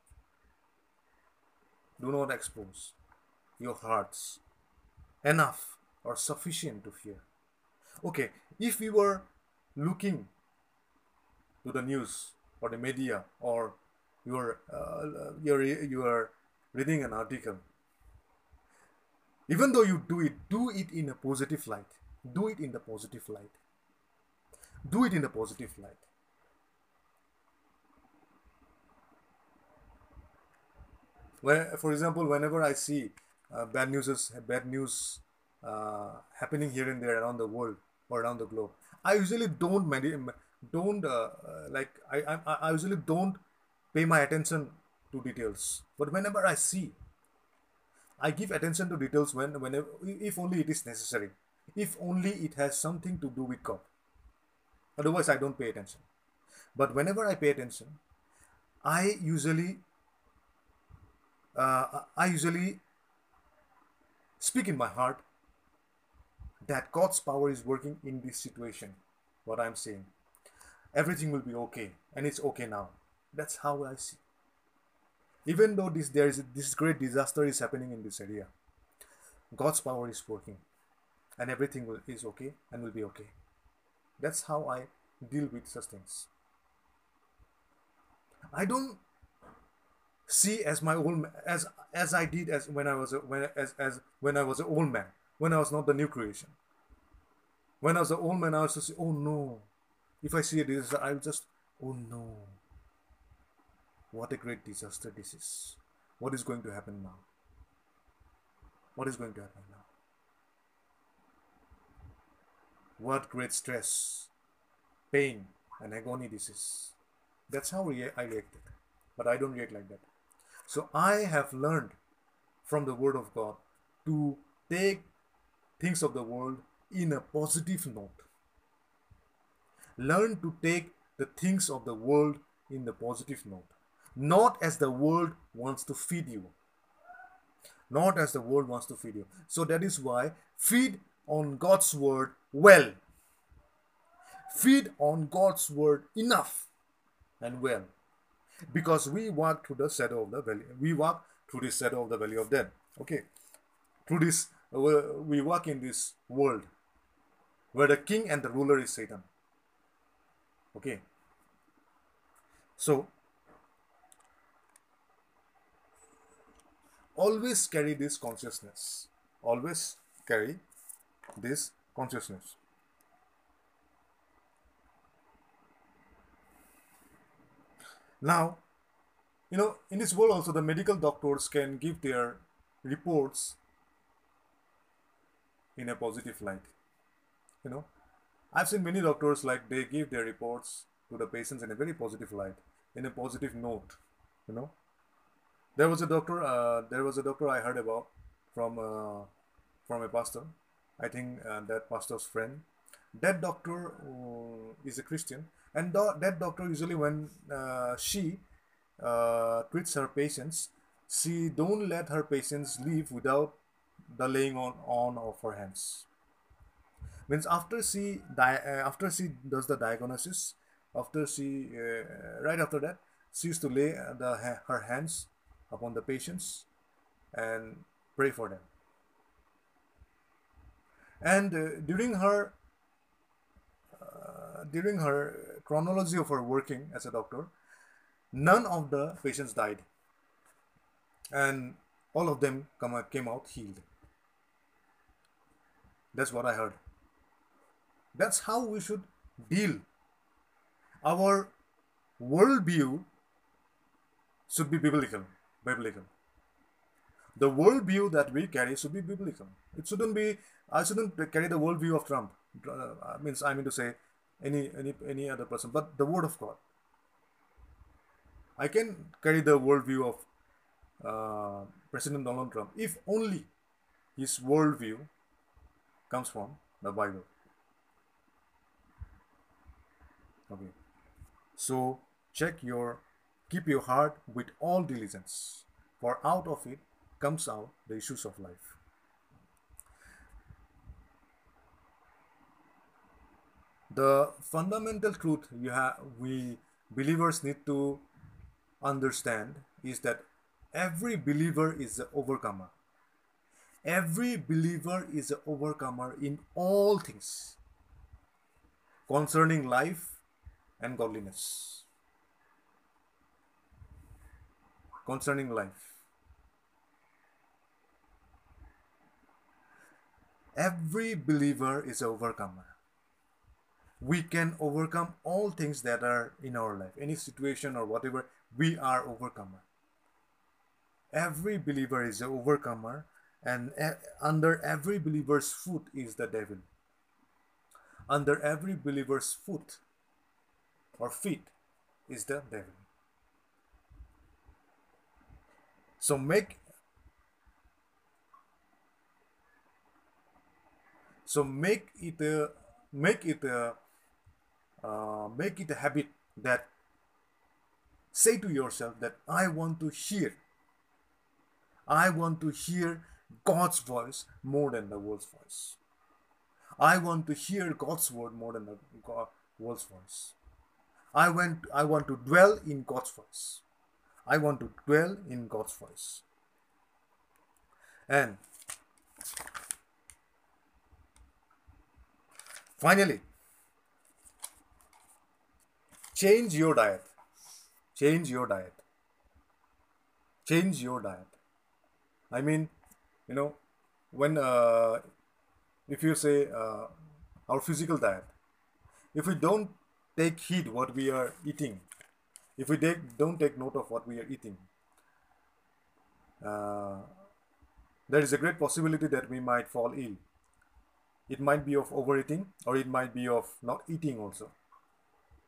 Do not expose your hearts. Enough or sufficient to fear. Okay if we were looking to the news or the media or you're uh, you're you're reading an article even though you do it do it in a positive light do it in the positive light do it in the positive light. Where for example whenever i see bad news is bad news uh, happening here and there around the world or around the globe. I usually don't don't uh, uh, like I, I i usually don't pay my attention to details. But whenever i see i give attention to details when whenever if only it is necessary. If only it has something to do with god. Otherwise i don't pay attention. But whenever i pay attention i usually uh, I usually speak in my heart that God's power is working in this situation. What I'm saying, everything will be okay, and it's okay now. That's how I see. Even though this there is this great disaster is happening in this area, God's power is working, and everything will, is okay and will be okay. That's how I deal with such things. I don't see as my old as as I did as when I was a, when as as when I was an old man when I was not the new creation. When I was an old man, I was just oh no. If I see a disaster, I'll just oh no. What a great disaster this is. What is going to happen now? What is going to happen now? What great stress, pain, and agony this is. That's how I reacted. But I don't react like that. So I have learned from the Word of God to take things of the world in a positive note. Learn to take the things of the world in the positive note. Not as the world wants to feed you. Not as the world wants to feed you. So that is why feed on God's word well. Feed on God's word enough and well because we walk through the shadow of the valley. We walk through the shadow of the valley of death. Okay, through this, uh, we walk in this world where the king and the ruler is Satan. Okay, so always carry this consciousness. Always carry this consciousness. Now, you know, in this world also the medical doctors can give their reports in a positive light. You know, I've seen many doctors like they give their reports to the patients in a very positive light, in a positive note. You know, there was a doctor. Uh, there was a doctor I heard about from uh, from a pastor. I think uh, that pastor's friend. That doctor uh, is a Christian, and do- that doctor usually when uh, she uh, treats her patients she don't let her patients leave without the laying on, on of her hands. Means after she di- uh, after she does the diagnosis after she uh, right after that she used to lay the her hands upon the patients and pray for them. And uh, during her uh, during her chronology of her working as a doctor none of the patients died. And all of them come, came out healed. That's what i heard. That's how we should deal. Our worldview should be biblical biblical. The worldview that we carry should be biblical. It shouldn't be I shouldn't carry the worldview of Trump. Uh, means I mean to say any any any other person, but the word of God. I can carry the worldview of uh, President Donald Trump if only his worldview comes from the Bible. Okay, so check your keep your heart with all diligence, for out of it comes out the issues of life. The fundamental truth you have we believers need to understand is that every believer is an overcomer. Every believer is an overcomer in all things concerning life and godliness. Concerning life. Every believer is an overcomer we can overcome all things that are in our life any situation or whatever we are overcomer. Every believer is an overcomer and under every believer's foot is the devil. Under every believer's foot or feet is the devil. So make so make it a make it a uh, make it a habit that say to yourself that I want to hear. I want to hear God's voice more than the world's voice. I want to hear God's word more than the world's voice. I want, I want to dwell in God's voice. I want to dwell in God's voice. And finally, change your diet. Change your diet. Change your diet. I mean you know when uh, if you say uh, our physical diet if we don't take heed what we are eating if we take, don't take note of what we are eating uh, there is a great possibility that we might fall ill. It might be of overeating or it might be of not eating also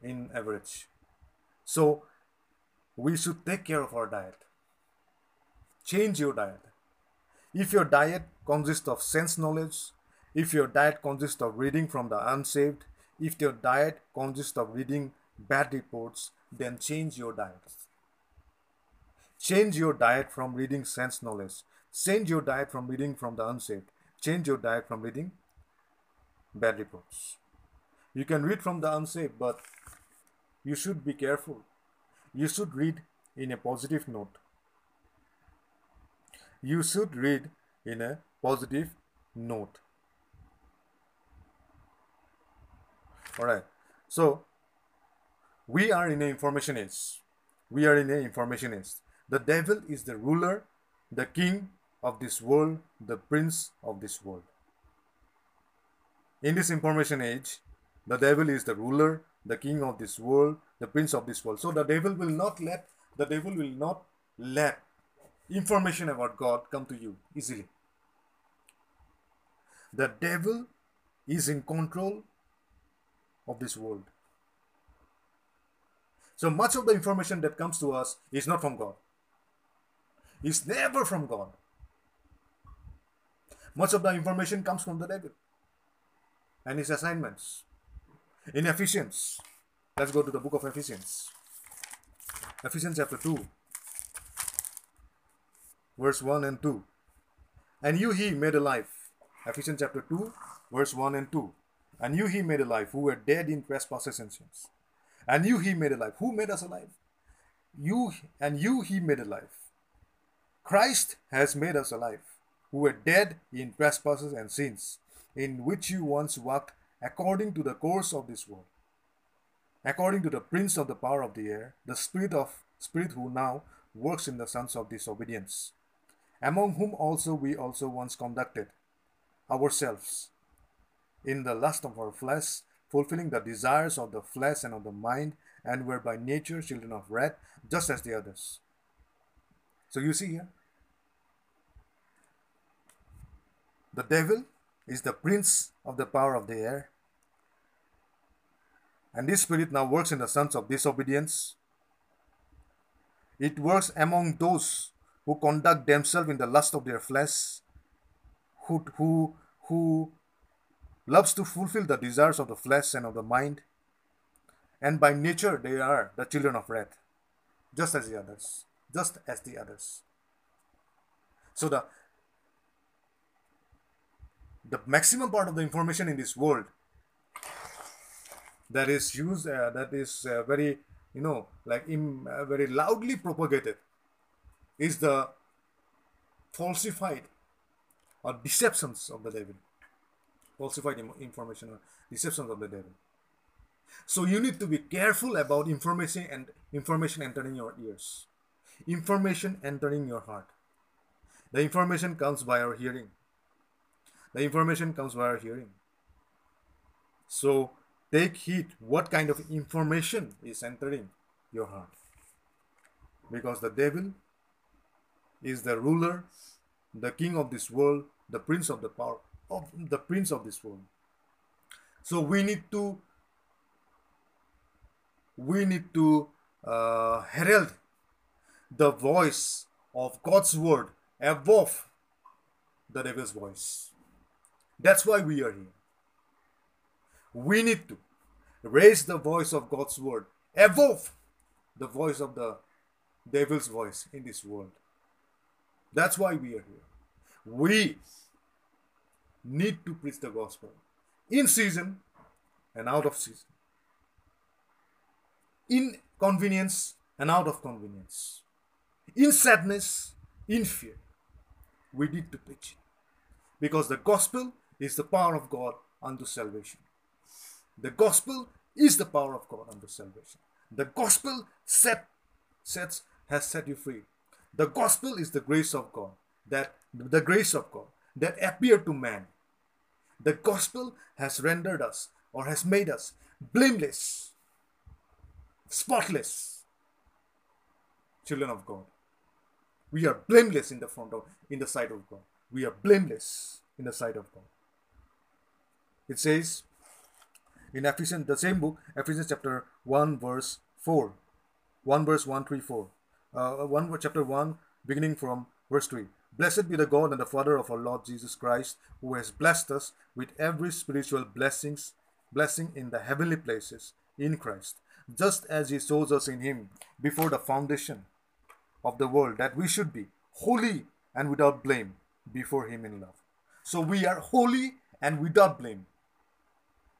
in average. So we should take care of our diet. Change your diet. If your diet consists of sense knowledge, if your diet consists of reading from the unsaved, if your diet consists of reading bad reports, then change your diet. Change your diet from reading sense knowledge. Change your diet from reading from the unsaved. Change your diet from reading bad reports. You can read from the unsaved, but you should be careful. You should read in a positive note. You should read in a positive note. Alright, so we are in an information age. We are in an information age. The devil is the ruler, the king of this world, the prince of this world. In this information age, the devil is the ruler, the king of this world, the prince of this world. So the devil will not let the devil will not let information about God come to you easily. The devil is in control of this world. So much of the information that comes to us is not from God. It's never from God. Much of the information comes from the devil and his assignments. In Ephesians, let's go to the book of Ephesians. Ephesians chapter 2, verse 1 and 2. And you he made alive. Ephesians chapter 2, verse 1 and 2. and you he made alive, who were dead in trespasses and sins. And you he made alive. Who made us alive? You and you he made alive. Christ has made us alive, who were dead in trespasses and sins, in which you once walked according to the course of this world, according to the prince of the power of the air, the spirit of spirit who now works in the sons of disobedience, among whom also we also once conducted ourselves in the lust of our flesh, fulfilling the desires of the flesh and of the mind, and were by nature children of wrath, just as the others. So you see here, the devil is the prince of the power of the air. And this spirit now works in the sons of disobedience. It works among those who conduct themselves in the lust of their flesh, who, who, who loves to fulfill the desires of the flesh and of the mind, and by nature they are the children of wrath, just as the others, just as the others. So the the maximum part of the information in this world that is used uh, that is uh, very you know like Im, uh, very loudly propagated is the falsified or deceptions of the devil falsified information or deceptions of the devil. So you need to be careful about information and information entering your ears. Information entering your heart. The information comes by our hearing. The information comes by our hearing. So take heed what kind of information is entering your heart. Because the devil is the ruler, the king of this world, the prince of the power of the prince of this world. So we need to we need to uh, herald the voice of God's word above the devil's voice. That's why we are here. We need to raise the voice of God's word above the voice of the devil's voice in this world. That's why we are here. We need to preach the gospel in season and out of season, in convenience and out of convenience, in sadness, in fear. We need to preach it because the gospel is the power of God unto salvation. The gospel is the power of God unto salvation. The gospel set, sets has set you free. The gospel is the grace of God that the grace of God that appeared to man the gospel has rendered us or has made us blameless, spotless children of God. We are blameless in the front of in the sight of God. We are blameless in the sight of God. It says in Ephesians, the same book, Ephesians chapter 1, verse 4. 1 verse 1, 3, 4. Uh, 1 chapter 1, beginning from verse 3. Blessed be the God and the Father of our Lord Jesus Christ, who has blessed us with every spiritual blessings, blessing in the heavenly places in Christ, just as he chose us in him before the foundation of the world, that we should be holy and without blame before him in love. So we are holy and without blame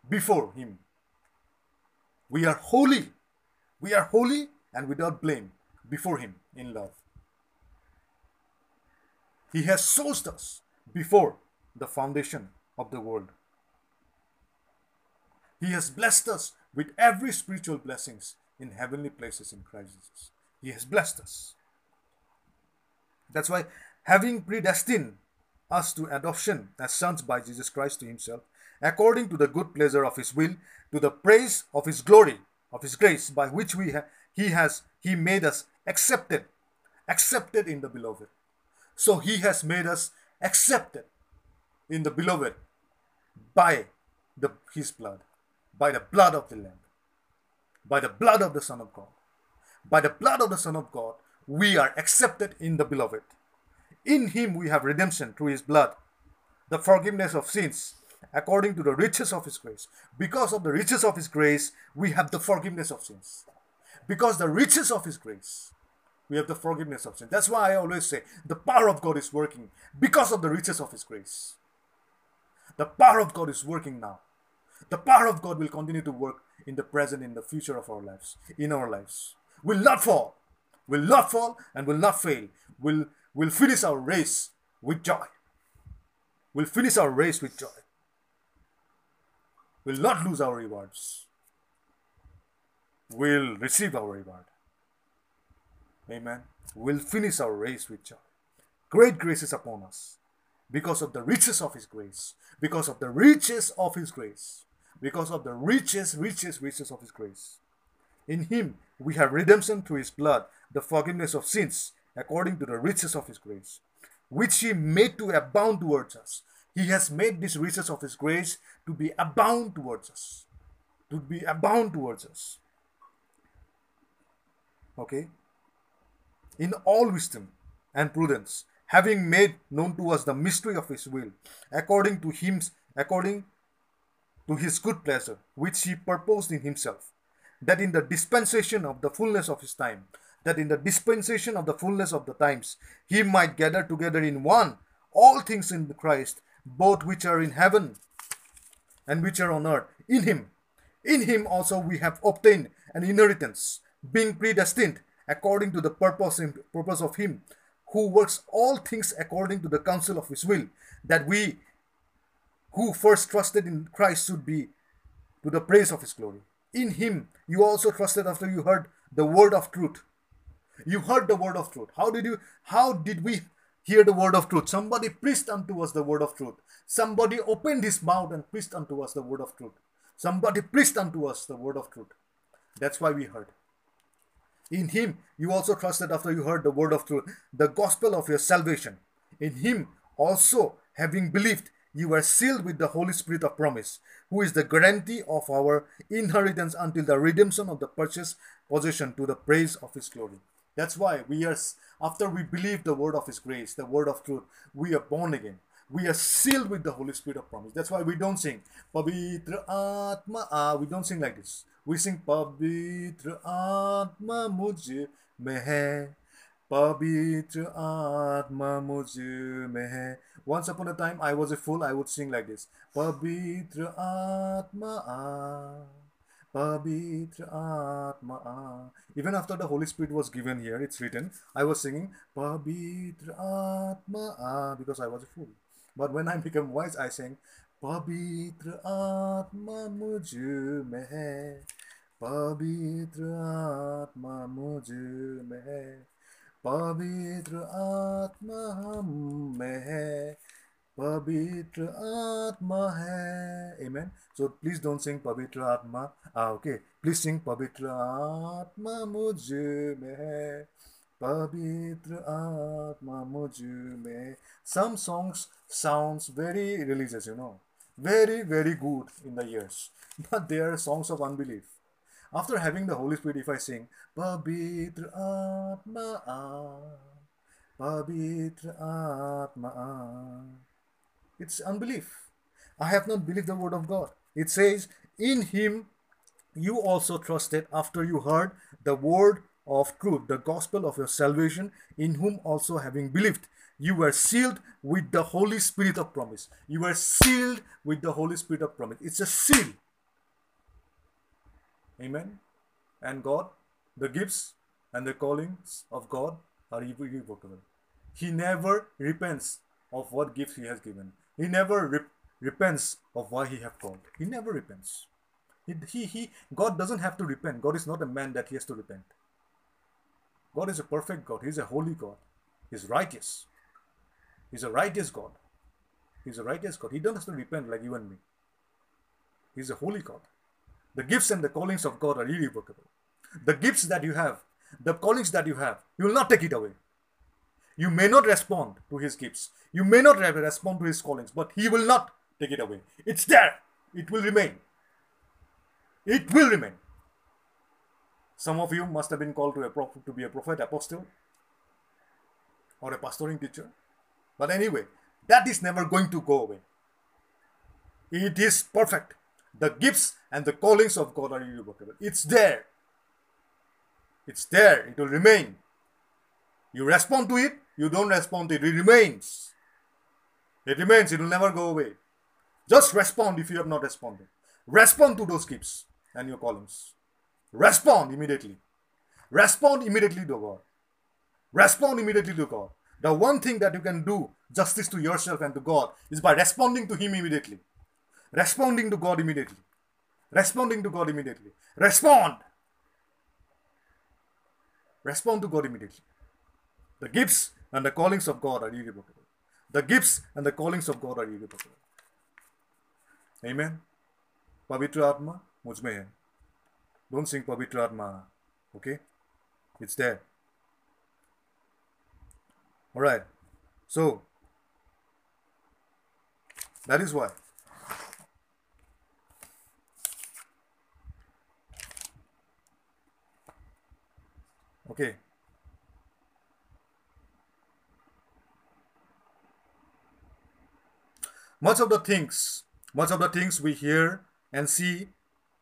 before him. We are holy. We are holy and without blame before him in love. He has sourced us before the foundation of the world. He has blessed us with every spiritual blessings in heavenly places in Christ Jesus. He has blessed us. That's why, having predestined us to adoption as sons by Jesus Christ to Himself, according to the good pleasure of His will, to the praise of His glory, of His grace, by which we ha- He has He made us accepted, accepted in the beloved. So he has made us accepted in the beloved by the, his blood, by the blood of the Lamb, by the blood of the Son of God. By the blood of the Son of God, we are accepted in the beloved. In him we have redemption through his blood, the forgiveness of sins, according to the riches of his grace. Because of the riches of his grace, we have the forgiveness of sins. Because the riches of his grace, we have the forgiveness of sins. That's why I always say the power of God is working because of the riches of His grace. The power of God is working now. The power of God will continue to work in the present, in the future of our lives, in our lives. We'll not fall, We'll not fall, and will not fail. We'll, we'll finish our race with joy. We'll finish our race with joy. Will not lose our rewards. Will receive our reward. Amen. Will finish our race with joy. Great grace is upon us because of the riches of His grace. Because of the riches of His grace. Because of the riches, riches, riches of His grace. In Him we have redemption through His blood, the forgiveness of sins, according to the riches of His grace, which He made to abound towards us. He has made these riches of His grace to be abound towards us. To be abound towards us. Okay? In all wisdom and prudence, having made known to us the mystery of his will, according to him, according to his good pleasure, which he purposed in himself, that in the dispensation of the fullness of his time, that in the dispensation of the fullness of the times, he might gather together in one all things in Christ, both which are in heaven and which are on earth, in him. In him also we have obtained an inheritance, being predestined according to the purpose, purpose of him who works all things according to the counsel of his will, that we who first trusted in Christ should be to the praise of his glory. In him you also trusted after you heard the word of truth. You heard the word of truth. How did you how did we hear the word of truth? Somebody preached unto us the word of truth. Somebody opened his mouth and preached unto us the word of truth. Somebody preached unto us the word of truth. That's why we heard. In him you also trusted after you heard the word of truth, the gospel of your salvation. In him also, having believed, you were sealed with the Holy Spirit of promise, who is the guarantee of our inheritance until the redemption of the purchased possession to the praise of his glory. That's why we are, after we believe the word of His grace, the word of truth, we are born again. We are sealed with the Holy Spirit of promise. That's why we don't sing Pavitra Atma. Ah. We don't sing like this. We sing Pavitra Atma Mujhe Mein Pavitra Atma Mujhe Mehe. Once upon a time, I was a fool. I would sing like this Pavitra Atma. Ah. पवित्र आत्मा Even after the Holy Spirit was given here, it's written. I was singing पवित्र आत्मा because I was a fool. But when I became wise, I sang पवित्र आत्मा मुझमें है पवित्र आत्मा मुझमें है पवित्र आत्मा हम में है पवित्र आत्मा है। Amen so please don't sing पवित्र आत्मा। आ ओके प्लीज़ सिंग पवित्र आत्मा मुझमें है। पवित्र आत्मा मुझमें। Some songs sounds very religious you know very very good in the ears but they are songs of unbelief after having the Holy Spirit if I sing पवित्र आत्मा आ पवित्र आत्मा आ it's unbelief. I have not believed the word of God. It says, In him you also trusted after you heard the word of truth, the gospel of your salvation, in whom also having believed, you were sealed with the Holy Spirit of promise. You were sealed with the Holy Spirit of promise. It's a seal. Amen. And God, the gifts and the callings of God are irrevocable. He never repents of what gifts He has given. He never rep- repents of why He has called. He never repents. He, he, he, God doesn't have to repent. God is not a man that He has to repent. God is a perfect God. He's a holy God. He's righteous. He's a righteous God. He's a righteous God. He doesn't have to repent like you and me. He's a holy God. The gifts and the callings of God are irrevocable. The gifts that you have, the callings that you have, you will not take it away. You may not respond to His gifts. You may not respond to His callings, but He will not take it away. It's there. It will remain. It will remain. Some of you must have been called to, to be a prophet, apostle, or a pastoring teacher. But anyway, that is never going to go away. It is perfect. The gifts and the callings of God are irrevocable. It's there. It's there. It will remain. You respond to it, you don't respond to it. It remains. It remains. It will never go away. Just respond if you have not responded. respond to those gifts and your callings. Respond immediately. Respond immediately to God. Respond immediately to God. The one thing that you can do justice to yourself and to God is by responding to Him immediately. Responding to God immediately. Responding to God immediately. Respond. Respond to God immediately. The gifts and the callings of God are irrevocable. The gifts and the callings of God are irrevocable. Amen. Atma, mujhme hai. Don't sing Pavitra Atma. Okay? It's there. Alright. So, that is why. Okay. Much of the things, much of the things we hear and see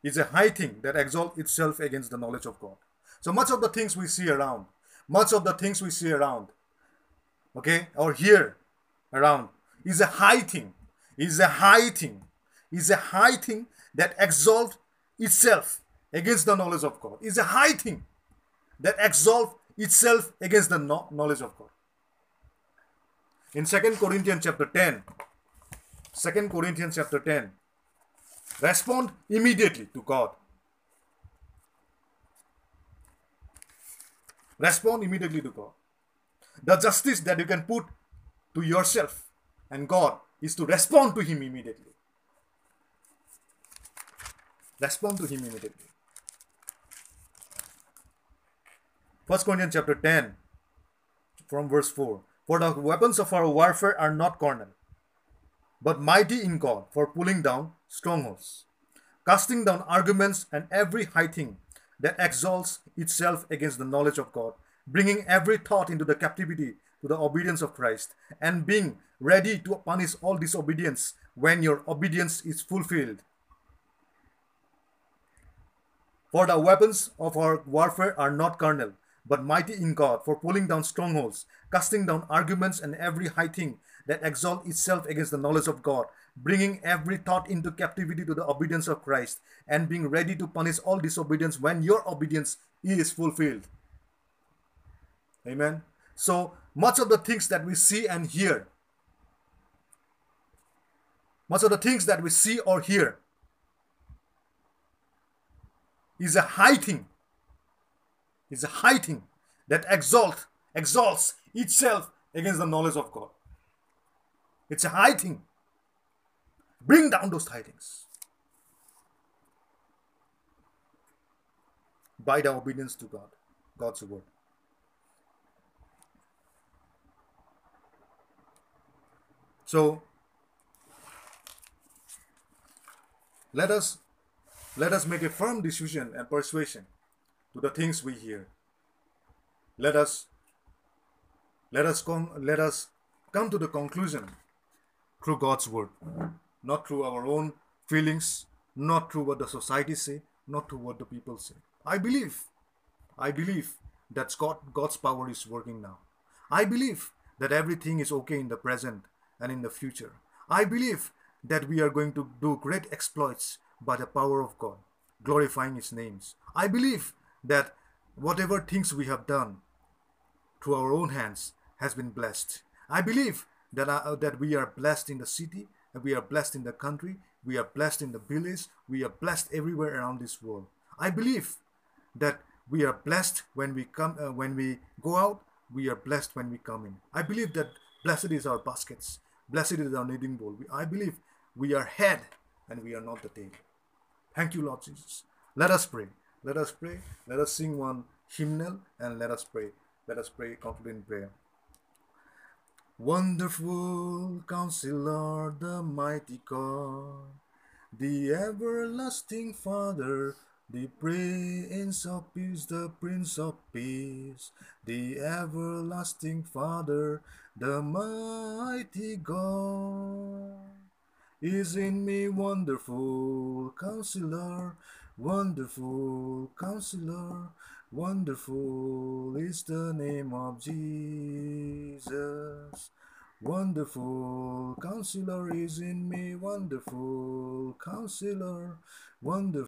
is a high thing that exalts itself against the knowledge of God. So much of the things we see around, much of the things we see around, okay, or hear around is a high thing, is a high thing, is a high thing that exalts itself against the knowledge of God. Is a high thing that exalts itself against the knowledge of God. In 2 Corinthians chapter 10, 2 Corinthians chapter 10. Respond immediately to God. Respond immediately to God. The justice that you can put to yourself and God is to respond to Him immediately. Respond to Him immediately. 1 Corinthians chapter 10 from verse 4. For the weapons of our warfare are not carnal, but mighty in God for pulling down strongholds, casting down arguments and every high thing that exalts itself against the knowledge of God, bringing every thought into the captivity to the obedience of Christ, and being ready to punish all disobedience when your obedience is fulfilled. For the weapons of our warfare are not carnal, but mighty in God for pulling down strongholds, casting down arguments and every high thing that exalt itself against the knowledge of God, bringing every thought into captivity to the obedience of Christ, and being ready to punish all disobedience when your obedience is fulfilled. Amen. So much of the things that we see and hear, much of the things that we see or hear, is a high thing. Is a high thing that exalt, exalts itself against the knowledge of God. It's a high thing. Bring down those tidings by the obedience to God, God's word. So let us let us make a firm decision and persuasion to the things we hear. Let us let us come let us come to the conclusion through God's word, not through our own feelings, not through what the society say, not through what the people say. I believe, I believe that God, God's power is working now. I believe that everything is okay in the present and in the future. I believe that we are going to do great exploits by the power of God, glorifying His names. I believe that whatever things we have done through our own hands has been blessed. I believe that, uh, that we are blessed in the city, and we are blessed in the country, we are blessed in the village, we are blessed everywhere around this world. I believe that we are blessed when we come, uh, when we go out, we are blessed when we come in. I believe that blessed is our baskets, blessed is our kneading bowl. I believe we are head and we are not the tail. Thank you, Lord Jesus. Let us pray. Let us pray. Let us sing one hymnal and let us pray. Let us pray, conclude in prayer. Wonderful Counselor, the mighty God, the everlasting Father, the Prince of Peace, the Prince of Peace, the everlasting Father, the mighty God. Is in me wonderful Counselor, wonderful Counselor, Wonderful is the name of Jesus. Wonderful counselor is in me, wonderful counselor, wonderful.